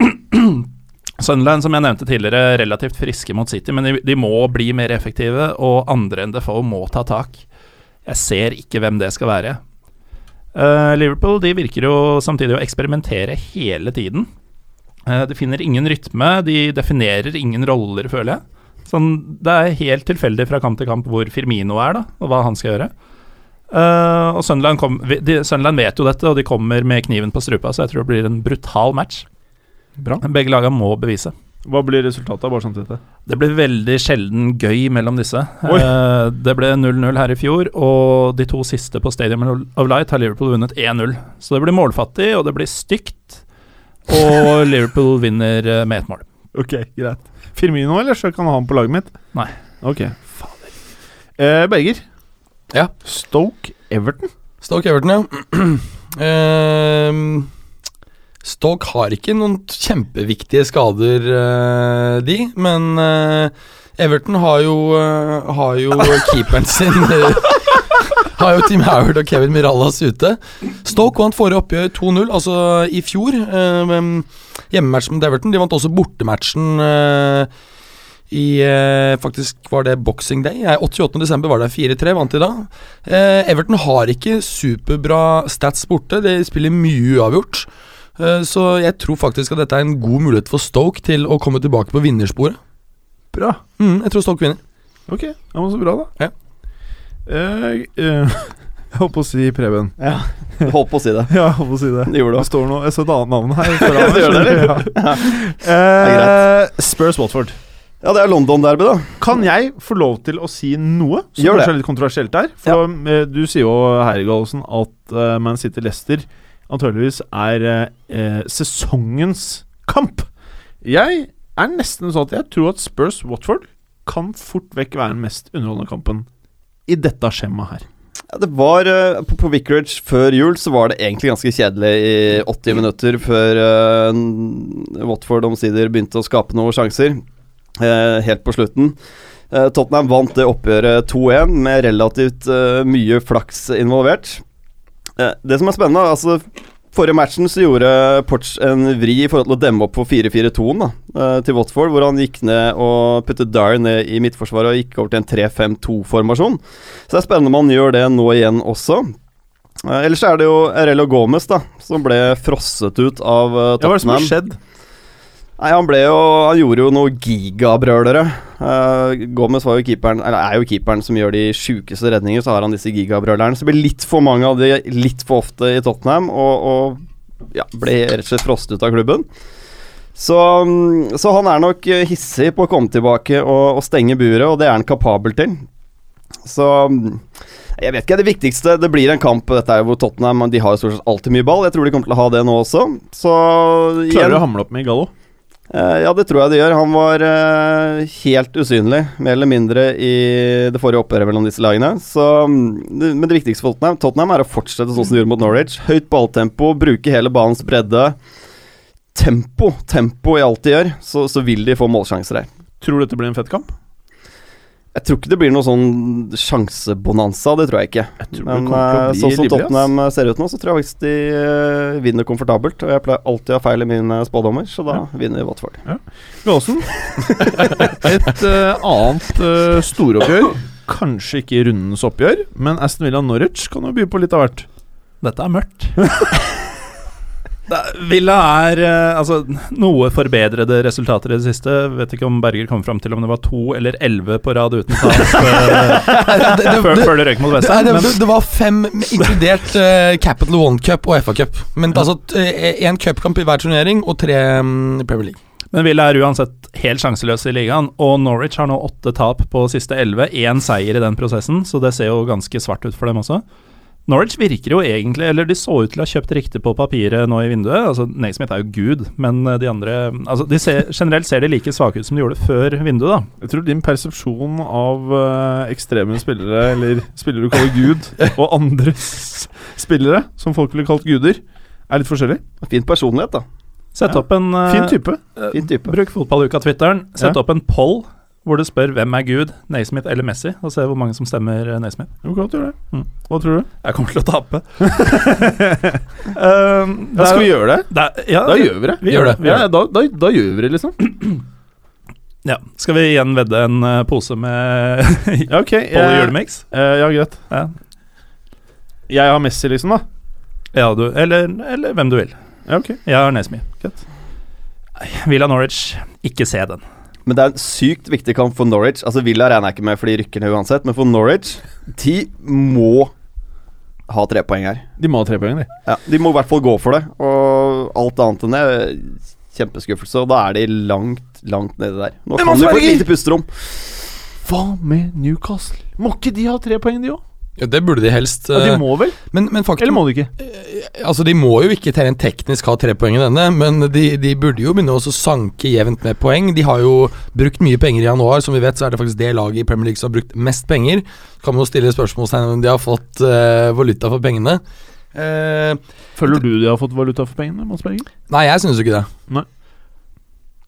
Sunderland, som jeg nevnte tidligere, relativt friske mot City, men de, de må bli mer effektive, og andre enn Defoe må ta tak. Jeg ser ikke hvem det skal være. Uh, Liverpool de virker jo samtidig å eksperimentere hele tiden. Uh, de finner ingen rytme, de definerer ingen roller, føler jeg. Sånn, det er helt tilfeldig fra kamp til kamp hvor Firmino er, da, og hva han skal gjøre. Eh, og Sunderland, kom, de, Sunderland vet jo dette, og de kommer med kniven på strupa, så jeg tror det blir en brutal match. Bra. Begge lagene må bevise. Hva blir resultatet? Bare samtidig? Det blir veldig sjelden gøy mellom disse. Eh, det ble 0-0 her i fjor, og de to siste på Stadium of Light har Liverpool vunnet 1-0. Så det blir målfattig, og det blir stygt, og Liverpool vinner eh, med ett mål. Ok, greit. Firmino, eller så kan han ha ham på laget mitt? Nei. Ok, fader. Uh, Berger. Ja. Stoke Everton. Stoke Everton, ja. Uh, Stoke har ikke noen kjempeviktige skader, uh, de, men uh, Everton har jo, eh, har jo keeperen sin Har jo Tim Howard og Kevin Mirallas ute. Stoke vant forrige oppgjør 2-0, altså i fjor. Hjemmematchen mot Everton. De vant også bortematchen eh, i eh, Faktisk var det Boxing Day. Nei, 88.12. var det 4-3, vant de da. Eh, Everton har ikke superbra stats borte. De spiller mye uavgjort. Eh, så jeg tror faktisk at dette er en god mulighet for Stoke til å komme tilbake på vinnersporet. Bra. Mm, jeg tror Stoke vinner. Ok, ja, men så bra, da. Ja. Eh, eh, jeg holdt på å si Preben. Ja, holdt på å si det. Ja, jeg holdt på å si det. Det gjorde Det du. står noe Jeg så et annet navn her. foran Det gjør det, eller? Ja. Eh, Spurs Watford. Ja, det er London-derby, da. Kan jeg få lov til å si noe som Gjør det. kanskje er litt kontroversielt her? For ja. du sier jo, Herregalsen, at uh, Man City Leicester antageligvis er eh, eh, sesongens kamp. Jeg er nesten sånn at jeg tror at Spurs Watford kan fort vekk være den mest underholdende kampen i dette skjemaet her. Ja, det var eh, På, på Vicarage før jul så var det egentlig ganske kjedelig i 80 minutter før uh, Watford omsider begynte å skape noen sjanser. Eh, helt på slutten. Eh, Tottenham vant det oppgjøret 2-1 med relativt eh, mye flaks involvert. Eh, det som er spennende, altså Forrige matchen så gjorde Porch en vri i forhold til å demme opp for 4-4-2-en da, eh, til Watford, hvor han gikk ned og puttet Dyer ned i midtforsvaret og gikk over til en 3-5-2-formasjon. Så det er spennende om han gjør det nå igjen også. Ellers er det jo Erello Gomez, da, som ble frosset ut av Tottenham. Ja, hva er det som har skjedd? Nei, han ble jo Han gjorde jo noe gigabrølere. Uh, Gomez var jo keeperen Eller er jo keeperen som gjør de sjukeste redninger. Så har han disse gigabrølerne. Så det blir litt for mange av de litt for ofte i Tottenham, og, og ja, ble rett og slett frostet ut av klubben. Så, så han er nok hissig på å komme tilbake og, og stenge buret, og det er han kapabel til. Så jeg vet ikke, det viktigste Det blir en kamp dette er hvor Tottenham De har jo stort sett alltid mye ball. Jeg tror de kommer til å ha det nå også. Så Klarer du å hamle opp med Gallo? Eh, ja, det tror jeg det gjør. Han var eh, helt usynlig, mer eller mindre, i det forrige oppgjøret mellom disse lagene. Så, mm, men det viktigste for Tottenham, Tottenham er å fortsette sånn som de gjorde mot Norwich. Høyt balltempo, bruke hele banens bredde. Tempo, tempo i alt de gjør, så, så vil de få målsjanser her. Tror du dette blir en fett kamp? Jeg tror ikke det blir noe sånn sjansebonanza, det tror jeg ikke. Jeg tror Men eh, sånn som livlig, ass. Tottenham eh, ser ut nå, så tror jeg faktisk de uh, vinner komfortabelt. Og jeg pleier alltid å ha feil i mine spådommer, så da vinner Watford. Gåsen. Et uh, annet uh, storoppgjør. Kanskje ikke rundens oppgjør, men Aston Villa Norwich kan jo by på litt av hvert. Dette er mørkt. Er- Villa er eh, altså, noe forbedrede resultater i det siste. Vet ikke om Berger kom fram til om det var to eller elleve på rad uten tap eh, før, det, røyk mot det, det, det, det var fem, inkludert uh, Capital One Cup og FA Cup. Men altså én cupkamp i hver turnering og tre mm, Premier League. Men Villa er uansett helt sjanseløse i ligaen, og Norwich har nå åtte tap på siste elleve. Én seier i den prosessen, så det ser jo ganske svart ut for dem også. Norwich virker jo egentlig, eller de så ut til å ha kjøpt riktig på papiret nå i vinduet. Altså, Naismith er jo gud, men eh, de andre altså, de ser, Generelt ser de like svake ut som de gjorde før vinduet, da. Jeg tror din persepsjon av uh, ekstreme spillere, eller spillere du kaller Gud, og andres spillere, som folk ville kalt guder, er litt forskjellig. Fin personlighet, da. Sett Ja. opp en uh, Fin type. Fin type. Bruk fotballuka-twitteren. Sett Ja. opp en poll hvor du spør hvem er Gud, Naismith eller Messi, og ser hvor mange som stemmer eh, Naismith. Jo, godt gjør det. Mm. Hva tror du? Jeg kommer til å tape. um, det Ja, skal vi gjøre det? det er, ja, Da gjør vi det. Vi gjør det. Vi gjør Ja, da, da, da gjør vi det, liksom. Ja. Skal vi igjen vedde en eh, pose med Ja, ok. Bolle jeg- julemix? Uh, ja, greit. Ja. Jeg har Messi, liksom, da. ja, du Eller, eller hvem du vil. Ja, ok. Jeg har Naismith. Villa Norwich, ikke se den. Men det er en sykt viktig kamp for Norwich. Altså Villa regner jeg ikke med, for de rykker ned uansett. Men for Norwich De må ha tre poeng her. De må ha tre poeng, de. Ja, De må i hvert fall gå for det. Og alt annet enn det kjempeskuffelse. Og da er de langt, langt nede der. Nå kan du få et lite pusterom. Hva med Newcastle? Må ikke de ha tre poeng, de òg? Ja, det burde de helst. Ja, de eh, må vel? men, men faktum Eller må de ikke? Altså, de må jo ikke rent teknisk ha tre poeng i denne, men de, de burde jo begynne å sanke jevnt med poeng. De har jo brukt mye penger i januar. Som vi vet, så er det faktisk det laget i Premier League som har brukt mest penger. Så Kan man jo stille spørsmålstegn om de har fått uh, valuta for pengene. Uh, Føler du de har fått valuta for pengene, Mads Berger? nei, jeg syns jo ikke det.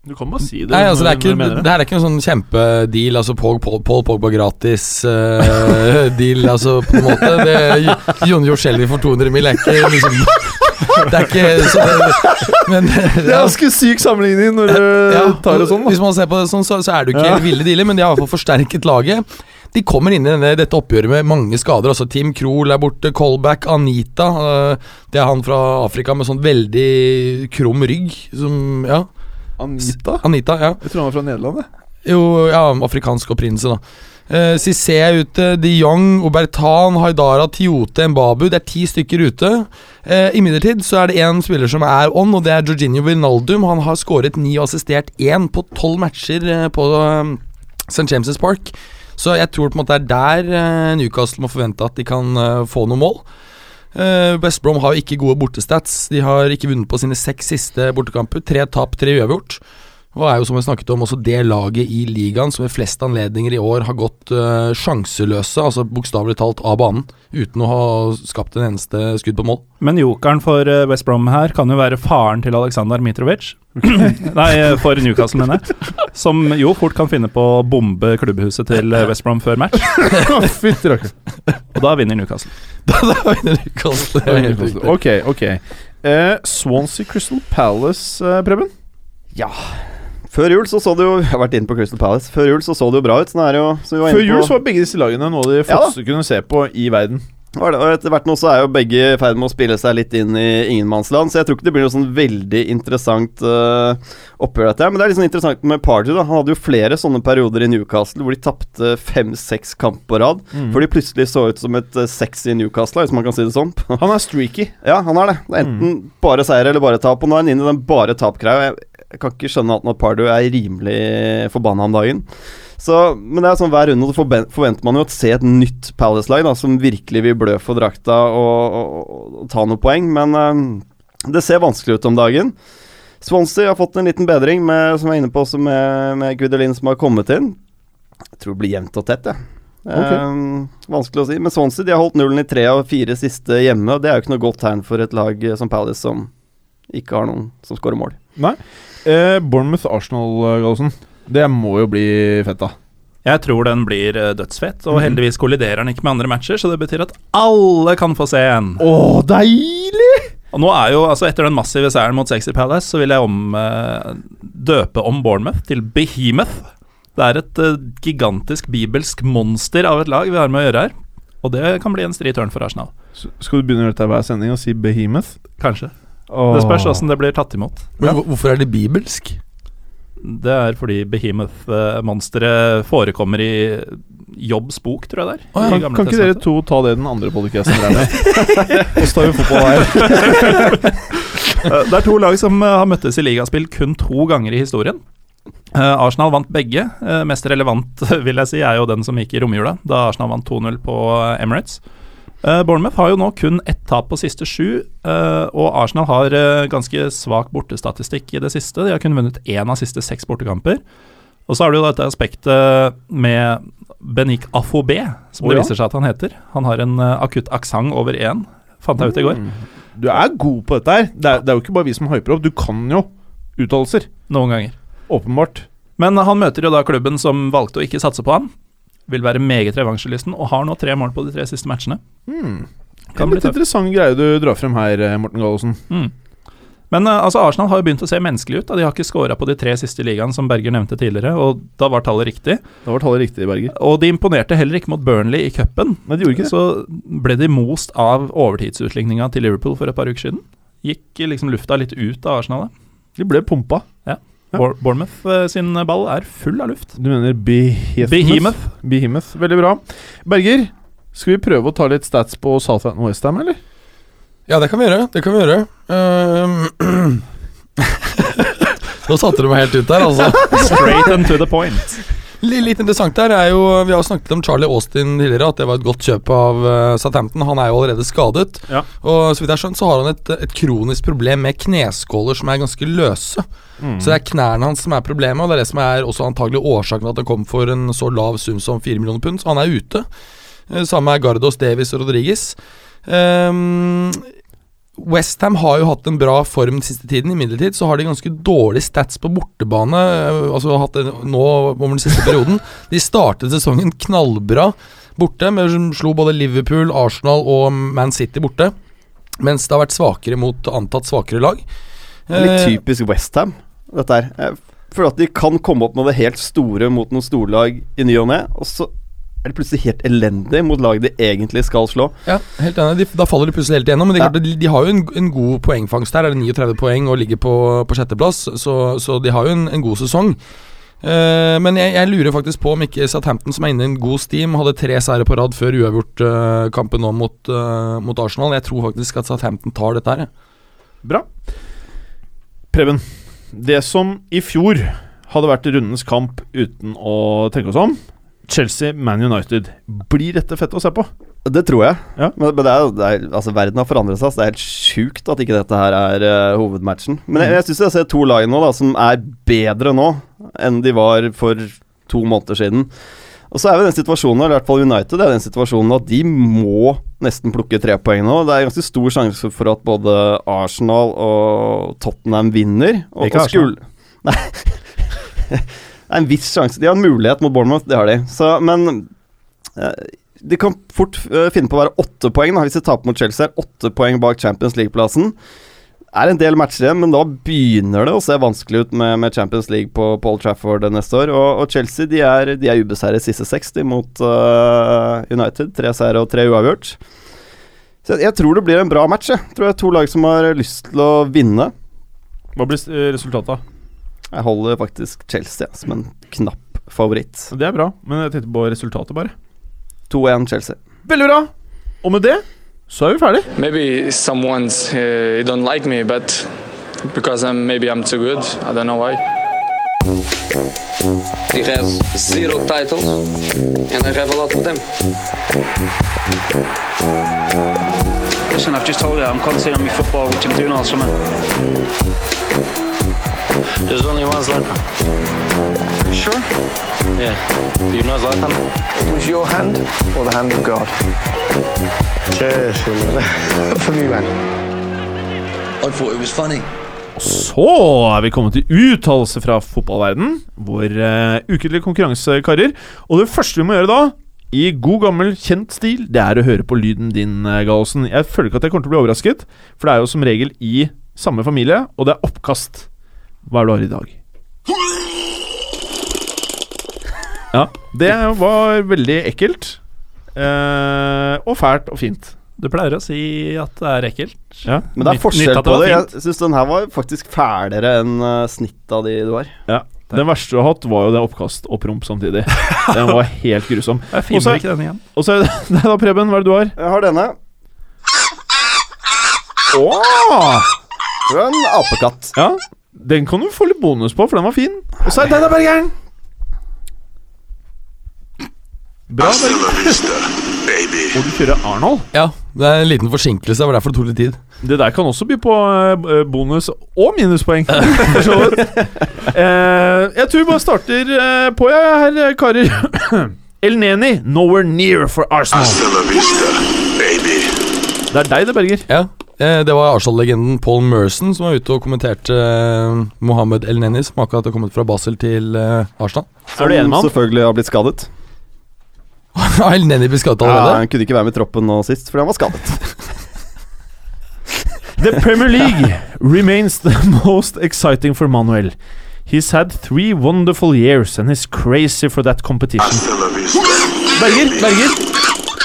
Du kan bare si det. Nei, altså, det, er ikke, det, det her er ikke en sånn kjempedeal. Altså Paul, Paul, Paul Pogba gratis-deal, deal, altså, på en måte. Det, Jon Jorselvi for 200 mil er ikke liksom Det er ikke så Men Det er ganske syk sammenligning når du ja, tar det sånn. Hvis man ser på det sånn, så, så er det jo ikke Ja. ville dealer, men de har i hvert fall forsterket laget. De kommer inn i denne, dette oppgjøret med mange skader. Altså Tim Krohl er borte, Colback, Anita. øh, det er han fra Afrika med sånn veldig krum rygg. Som, ja, Anita? Anita, ja. Jeg tror han var fra Nederland. jeg. Jo, ja, afrikansk opprinnelse, da. Uh, Cissé er ute, de Jong, Obertan, Haidara, Tiote, Mbabu. Det er ti stykker ute. Uh, Imidlertid så er det én spiller som er on, og det er Jorginho Wijnaldum. Han har skåret ni og assistert én på tolv matcher eh, på uh, St. James' Park. Så jeg tror på en måte det er der eh, Newcastle må forvente at de kan eh, få noen mål. Uh, West Brom har ikke gode bortestats. De har ikke vunnet på sine seks siste bortekamper. Tre tap, tre uavgjort. Og er jo som vi snakket om også det laget i ligaen som ved flest anledninger i år har gått uh, sjanseløse, altså bokstavelig talt av banen, uten å ha skapt en eneste skudd på mål. Men jokeren for eh, West Brom her kan jo være faren til Aleksandr Mitrovic. Nei, eh, for Newcastle, mener jeg. Som jo fort kan finne på å bombe klubbhuset til West Brom før match. Og da vinner Newcastle. Da vinner Newcastle. Det er helt. Ok, ok. Uh, Swansea Crystal Palace, uh, Preben? Ja. Før jul så så det jo Jeg har vært inne på Crystal Palace. Før jul så så det jo bra ut. Sånn er jo så vi var Før jul så var begge disse lagene noe de første Ja kunne se på i verden. Og etter hvert nå så er jo begge i ferd med å spille seg litt inn i ingenmannsland, så jeg tror ikke det blir noe sånn veldig interessant uh, oppgjør dette her. Men det er litt sånn interessant med Party, da. Han hadde jo flere sånne perioder i Newcastle hvor de tapte fem-seks kamp på rad. Mm. Før de plutselig så ut som et uh, sexy Newcastle, hvis man kan si det sånn. Han er streaky. ja, han er det. Enten bare seier eller bare tap. Og nå er han inne i den bare tap-greia. Jeg, jeg kan ikke skjønne at Pardew er rimelig forbanna om dagen. Så, men det er sånn hver runde så forventer man jo å se et nytt Palace-lag som virkelig vil blø for drakta og, og, og ta noen poeng, men eh, det ser vanskelig ut om dagen. Swansea har fått en liten bedring, med, som jeg er inne på, også med, med Gudelin som har kommet inn. Jeg tror det blir jevnt og tett, jeg. Eh, vanskelig å si. Men Swansea de har holdt nullen i tre av fire siste hjemme, og det er jo ikke noe godt tegn for et lag eh, som Palace, som ikke har noen som skårer mål. Nei. Eh, Bournemouth-Arsenal, eh, Gallosen. Det må jo bli fett, da. Jeg tror den blir eh, dødsfett, og Mhm. heldigvis kolliderer den ikke med andre matcher, så det betyr at alle kan få se en. Å, deilig! Og nå er jo, altså Etter den massive seieren mot Sexy Palace, så vil jeg om, eh, døpe om Bournemouth til Behemoth. Det er et eh, gigantisk bibelsk monster av et lag vi har med å gjøre her. Og det kan bli en stri tørn for Arsenal. Så Skal du begynne å gjøre dette hver sending og si Behemoth? Kanskje. Det spørs åssen det blir tatt imot. Men ja. hvorfor er det bibelsk? Det er fordi Behemoth-monsteret forekommer i Jobbs bok, tror jeg det er. Oh, ja. Kan, ikke dere to ta det den andre podcasten drev med? Og så tar vi fotball her. Eh, Det er to lag som eh, har møttes i ligaspill kun to ganger i historien. Eh, Arsenal vant begge. Mest relevant, vil jeg si, er jo den som gikk i romjula, da Arsenal vant 2-0 på Emirates. Eh, Bournemouth har jo nå kun ett tap på siste sju, uh, og Arsenal har uh, ganske svak bortestatistikk i det siste. De har kun vunnet én av siste seks bortekamper. Og så har du jo dette aspektet med Benik Afobé, som Å, det viser seg at han heter. Han har en akutt aksent over én, fant jeg ut i går. Du er god på dette her. Det er, det er jo ikke bare vi som hyper opp. Du kan jo uttalelser. Noen ganger. Åpenbart. Men han møter jo da klubben som valgte å ikke satse på han. Vil være meget revansjelysten og har nå tre mål på de tre siste matchene. Mm. Kan en bli litt interessant greie du drar frem her, eh, Morten Gallosen. Mm. Men eh, altså Arsenal har jo begynt å se menneskelig ut. Da. De har ikke skåra på de tre siste ligaene, som Berger nevnte tidligere, og da var tallet riktig. Da var tallet riktig, Berger. Og de imponerte heller ikke mot Burnley i cupen. Det. Så ble de most av overtidsutligninga til Liverpool for et par uker siden. Gikk liksom lufta litt ut av Arsenal. da. De ble pumpa. Ja. Ja. Bournemouth eh, sin ball er full av luft. Du mener Behemoth? Behemoth. Behemoth. Veldig bra. Berger, skal vi prøve å ta litt stats på Southampton Westham, eller? Ja, det kan vi gjøre. Det kan vi gjøre. Uh, Nå satte du meg helt ut der, altså. Straight and to the point. Litt, interessant der er jo Vi har snakket om Charlie Austin tidligere, at det var et godt kjøp av uh, Southampton. Han er jo allerede skadet. Ja. Og så vidt jeg har skjønt, så har han et, et kronisk problem med kneskåler som er ganske løse. Mm. Så det er knærne hans som er problemet, og det er det som er også antagelig årsaken til at han kom for en så lav sum som 4 millioner pund. Så han er ute. Eh, Samme er Gardos, Davis og Rodriguez. Um, Westham har jo hatt en bra form den siste tiden. Imidlertid så har de ganske dårlig stats på bortebane. eh, Altså hatt det nå over den siste perioden. De startet sesongen knallbra borte, med som slo både Liverpool, Arsenal og Man City borte. Mens det har vært svakere mot antatt svakere lag. Litt Eh, typisk Westham, dette her. Jeg føler at de kan komme opp med det helt store mot noen storlag i ny og ne, og så er de plutselig helt elendig mot lag de egentlig skal slå. Ja, helt enig. De, da faller de plutselig helt igjennom. Men det er Ja. de, de har jo en, en god poengfangst her. Er det 39 poeng og ligger på, på sjetteplass, så, så de har jo en, en god sesong. Uh, men jeg, jeg lurer faktisk på om ikke Southampton, som er inne i en god steam, hadde tre seire på rad før uavgjort-kampen nå mot, uh, mot Arsenal. Jeg tror faktisk at Southampton tar dette her. Bra. Preben, det som i fjor hadde vært rundens kamp uten å tenke oss om, Chelsea, Man United. Blir dette fett å se på? Det tror jeg. Ja. Men, men det er det er, Altså Verden har forandret seg, så det er helt sjukt at ikke dette her er uh, hovedmatchen. Men jeg, jeg syns jeg ser to lag nå da som er bedre nå enn de var for to måneder siden. Og så er jo den situasjonen, eller i hvert fall United, er den situasjonen at de må nesten plukke tre poeng nå. Det er ganske stor sjanse for at både Arsenal og Tottenham vinner. Og, Ikke skul- Nei. Er en viss sjanse. De har en mulighet mot Bournemouth, det har de. Så, men eh, de kan fort eh, finne på å være åtte poeng da, hvis de taper mot Chelsea. Åtte poeng bak Champions League-plassen. Er en del matcher igjen, men da begynner det å se vanskelig ut med, med Champions League på Paul Trafford neste år. Og, og Chelsea de er, de er ubeseiret siste 60 mot uh, United. Tre seire og tre uavgjort. Så jeg, jeg tror det blir en bra match. Jeg tror det er to lag som har lyst til å vinne. Hva blir resultatet? Jeg holder faktisk Chelsea ja, som en knapp favoritt. Det er bra, men jeg tenkte på resultatet, bare. 2-1 Chelsea. Veldig bra! Og med det så er vi ferdig. Maybe someone's uh, don't like me, but because I'm maybe I'm too good. I don't know why. He has zero titles, and I have a lot of them. Listen, I've just told you I'm concentrating on my football, which I'm doing all summer. There's only one Zlatan. Sure? Yeah. Do you know Zlatan? was your hand or the hand of God? For me, man. I thought it was funny. Så er vi kommet til uttalelse fra fotballverden, vår uh, ukentlige konkurransekarer. Og det første vi må gjøre da, i god gammel, kjent stil, det er å høre på lyden din, uh, Gallosen. Jeg føler ikke at jeg kommer til å bli overrasket, for det er jo som regel i samme familie, og det er oppkast. Hva er det du har i dag? Ja, det var veldig ekkelt. eh, og fælt og fint. Du pleier å si at det er ekkelt. Ja. Men det er forskjell det på det. Jeg syns den her var faktisk fælere enn uh, snittet av de du har. Ja. Den verste du har hatt, var jo det oppkast og promp samtidig. Den var helt grusom. Jeg finner Også, ikke den igjen. Og så er det Nei da, Preben, hva er det du har? Jeg har denne. Åh! Det er en apekatt. Ja, den kan du få litt bonus på, for den var fin. Og så er det denne Bergeren. Bra, Berger. Og du kjører Arnold. Ja, det er en liten forsinkelse, det var derfor det tok litt tid. Det der kan også by på eh, bonus og minuspoeng. for så vidt. Eh, jeg tror vi bare starter eh, på, jeg, her, eh, karer. El Neni, nowhere near for Arsenal. Det er deg, det, Berger. Ja, Det var Arsenal-legenden Paul Merson som var ute og kommenterte Mohammed El Neni, som akkurat har kommet fra Basel til Arsenal. Er du enig med han? selvfølgelig har blitt skadet. El Neni ble skadet Ja, allerede? han kunne ikke være med i troppen nå sist fordi han var skadet. The Premier League remains the most exciting for Manuel. He's had three wonderful years and is crazy for that competition. Berger, Berger.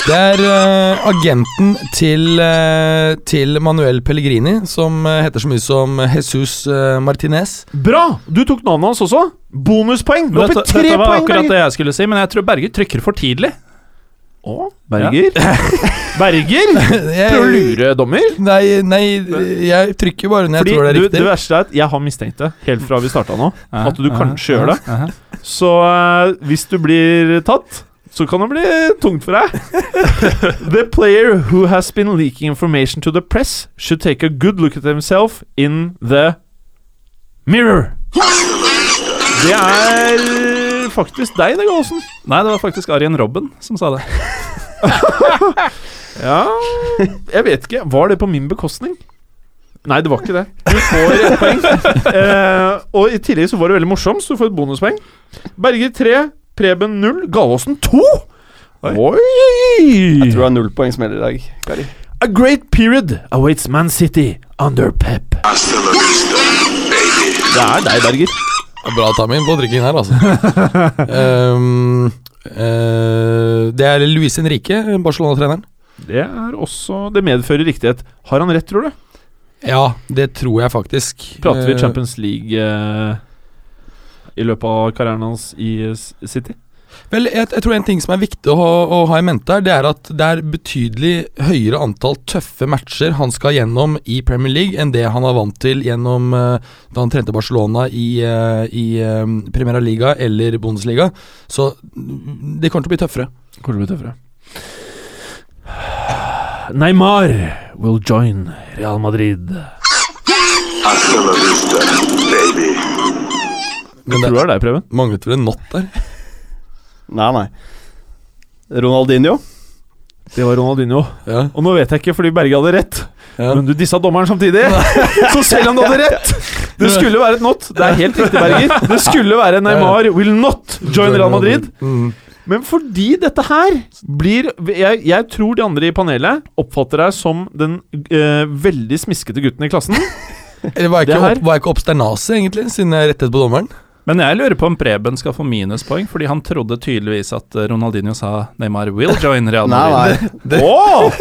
Det er uh, agenten til, uh, til Manuel Pellegrini, som uh, heter så mye som Jesus Martinez. Bra! Du tok navnet hans også. Bonuspoeng. Du Dette, dette var poeng. akkurat Berger. det jeg skulle si, men jeg tror Berger trykker for tidlig. Å, Berger. Berger? Prøver å lure dommer? Nei, nei, jeg trykker bare når jeg Fordi tror det er du, riktig. det verste er at jeg har mistenkt det helt fra vi starta nå. At du kanskje gjør det. Så hvis du blir tatt, så kan det bli tungt for deg. the player who has been leaking information to the press should take a good look at himself in the mirror. Det er faktisk deg, det, Gallosen. Nei, det var faktisk Arjen Robben som sa det. Ja Jeg vet ikke. Var det på min bekostning? Nei, det var ikke det. Du får et poeng. Eh, og i tillegg så var det veldig morsomt, så du får et bonuspoeng. Berger 3, Preben 0, Galåsen 2! Oi! Jeg tror det er nullpoengsmell i dag, Kari. A great period awaits Man City under Pep. Det er deg, Berger. Bra timing på drikkingen her, altså. um, uh, det er Luis Henrique, Barcelona-treneren. Det er også Det medfører riktighet. Har han rett, tror du? Ja, det tror jeg faktisk. Prater vi Eh, Champions League eh, i løpet av karrieren hans i City? Vel, jeg, jeg tror en ting som er viktig å ha, å ha i mente her, det er at det er betydelig høyere antall tøffe matcher han skal gjennom i Premier League enn det han er vant til gjennom uh, da han trente Barcelona i, uh, i uh, Primera Liga eller Bundesliga. Så mm, det kommer til å bli tøffere. Kommer til å bli tøffere. Neymar will join Real Madrid. Men Jeg tror det er deg, Preben. manglet vel en not der? Nei, nei. Ronaldinho. Det var Ronaldinho. Ja. Og nå vet jeg ikke fordi Berge hadde rett, Ja. men du dissa dommeren samtidig. Så selv om du hadde rett Det skulle være et not. Det er helt riktig, Berger. Det skulle være Neymar will not join Real Madrid. Mm. Men fordi dette her blir Jeg, jeg tror de andre i panelet oppfatter deg som den øh, veldig smiskete gutten i klassen. Eller var jeg ikke, opp, var jeg ikke obsternase, egentlig, siden jeg rettet på dommeren? Men jeg lurer på om Preben skal få minuspoeng, fordi han trodde tydeligvis at eh, Ronaldinho sa Neymar will join Real Madrid. nei. Åh!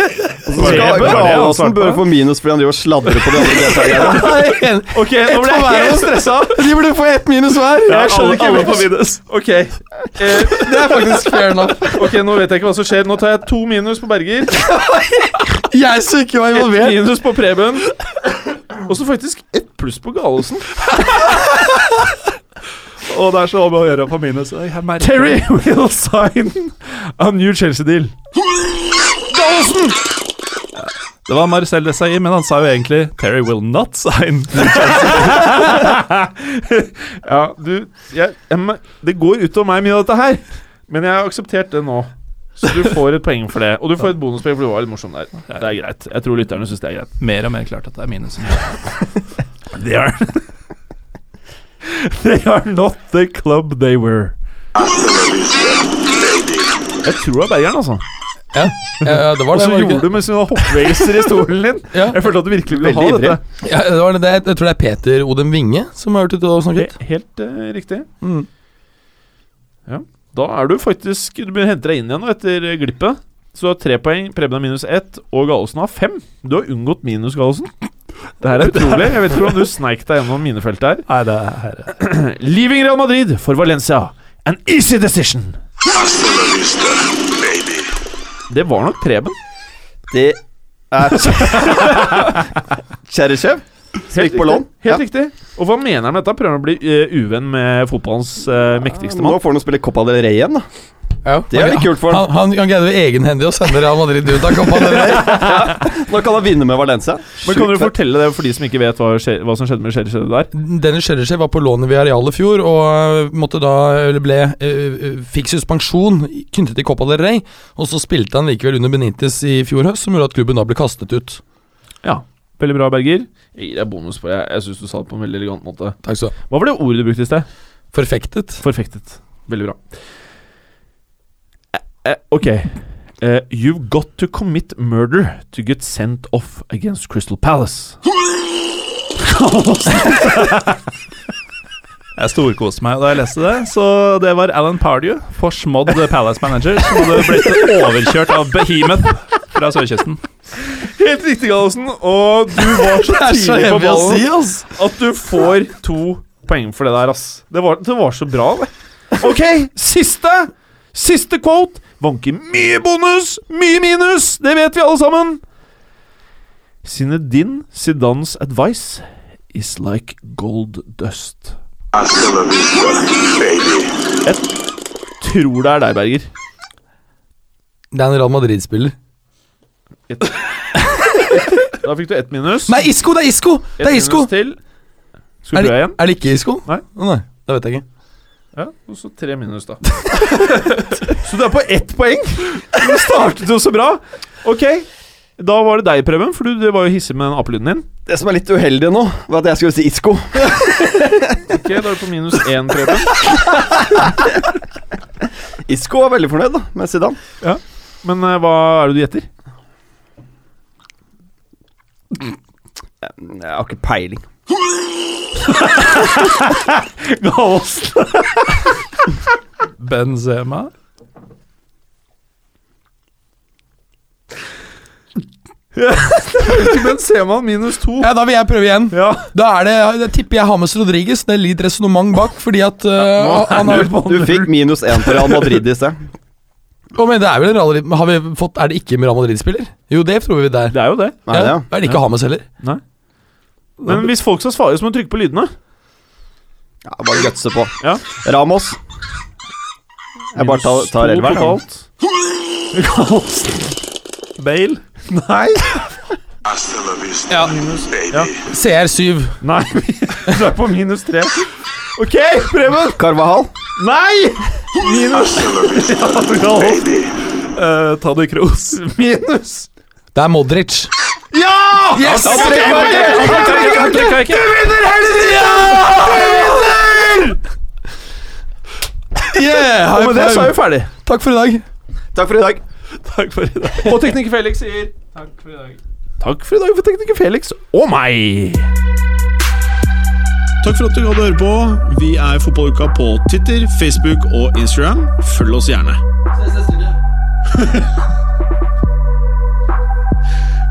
Så skal Gallosen bør få minus fordi han driver og sladrer på de andre deltakerne. Ok, nå ble jeg helt stressa. De burde få ett minus hver! Jeg skjønner ikke alle hvorfor- får minus. Ok, eh, Det er faktisk fair enough. ok, nå vet jeg ikke hva som skjer. Nå tar jeg to minus på Berger. Jeg som ikke var Ett Et minus på Preben. Og så faktisk ett pluss på Gallosen. Og det er så om å gjøre på minus. Jeg merker- Terry will sign a new Chelsea-deal. Gallosen! Det var Marcel Desailly, men han sa jo egentlig Terry will not sign. Ja, du jeg, jeg, Det går utover meg mye av dette her, men jeg har akseptert det nå. Så du får et poeng for det. Og du får et bonuspoeng for du var litt morsom der. Det er greit. Jeg tror lytterne syns det er greit. Mer og mer klart at det er minus. They are They are not the club they were. Jeg tror det er Bergeren, altså. Ja, ja, det var det. Og så var gjorde du med sånne hoppbevegelser i stolen din. Ja. Jeg følte at du virkelig ville ha ivrig. dette. Ja, det var det. Jeg tror det er Peter Odem Winge som har vært ute og snakket. He- Helt uh, riktig. Mm. Da er du faktisk Du begynner å hente deg inn igjen etter glippet. Så du har tre poeng, Preben har minus ett, og Gallosen har fem. Du har unngått minus, Gallosen. Det her er utrolig. Jeg vet ikke hvordan du sneik deg gjennom minefeltet her. Nei, det er her. Leaving Real Madrid for Valencia. An easy decision. Det var nok Preben. Det er Cheryshev. Helt, på lån. Helt Ja. riktig. Og hva mener han med dette? Prøver han å bli uh, uvenn med fotballens uh, mektigste Nå får han å spille Copa del Rey igjen, da. Ja. Det er litt kult for han. Han, han, greide egenhendig å sende Real Madrid ut av Copa del Rey. Nå kan han vinne med Valencia. Men Kan du fortelle det for de som ikke vet hva, skje, hva som skjedde med Chelsea der? Dennis Chelsea var på lånet i Villarreal i fjor og øh, måtte da eller ble uh, fikk suspensjon knyttet til Copa del Rey. Og så spilte han likevel under Benitez i fjor høst, som gjorde at klubben da ble kastet ut. Ja, veldig bra, Berger. Jeg gir deg bonus på det. Jeg syns du sa det på en veldig elegant måte. Takk skal du ha. Hva var det ordet du brukte i sted? Forfektet. Forfektet. Veldig bra. Eh, ok. Eh, you've got to commit murder to get sent off against Crystal Palace. Jeg storkoste meg da jeg leste det. Så det var Alan Pardew, forsmådd Palace manager, som hadde blitt overkjørt av Behemoth fra sørkysten. Helt riktig, Gallosen. Og du var så tidlig på ballen si, at du får to poeng for det der, ass. Det var, det var så bra, det. Ok, siste! Siste quote. Vanker mye bonus, mye minus. Det vet vi alle sammen. Sinedin Sidans advice is like gold dust. Jeg tror det er deg, Berger. Det er en Real Madrid-spiller. Da fikk du ett minus. Nei, Isco! Det er Isco! Et Det er Isco! minus til. Skal Er det, prøve igjen? er det ikke Isco? Nei. Å, nei. Det vet jeg ikke. Ja, og så tre minus, da. så du er på ett poeng! Du startet jo så bra. Ok, da var det deg, Preben, for du, du var jo hissig med den apelyden din. Det som er litt uheldig nå, var at jeg skulle si Isco. Ok, Da er du på minus én, Preben. Isco var veldig fornøyd da med Zidane. Men uh, hva er det du gjetter? Jeg har ikke peiling. Gallosen. Benzema. Benzema minus to Ja, Da vil jeg prøve igjen. Ja. Da er det, da tipper jeg Hames Rodriguez. Det er litt resonnement bak, fordi at uh, han har Du fikk minus én for Real Madrid i sted. Oh, men det er vel en Real Madrid Har vi fått Er det ikke Real Madrid-spiller? Jo, det tror vi det er. Det er jo det. Nei, Ja, ja. Er det ikke Hames heller? Men hvis folk skal svare, så må du trykke på lydene. ja bare gutse på. Ja. Ramos. Jeg bare tar, tar elveren. Bale. Nei. Ja. Ja. CR7. Nei, du er på minus tre. Ok, Preben. Carvahal. Nei! Minus. Ja. Uh, Taddy Kroos. Minus. Det er Modric. Ja! Yes! Du vinner hele Ja! Du vinner! Yeah, Og med det så er vi ferdig. Takk for i dag. Takk for i dag. Takk for i dag. Og tekniker Felix sier Takk for i dag. takk for i dag for tekniker Felix og meg. Takk for at du gadd å høre på. Vi er Fotballuka på Twitter, Facebook og Instagram. Følg oss gjerne.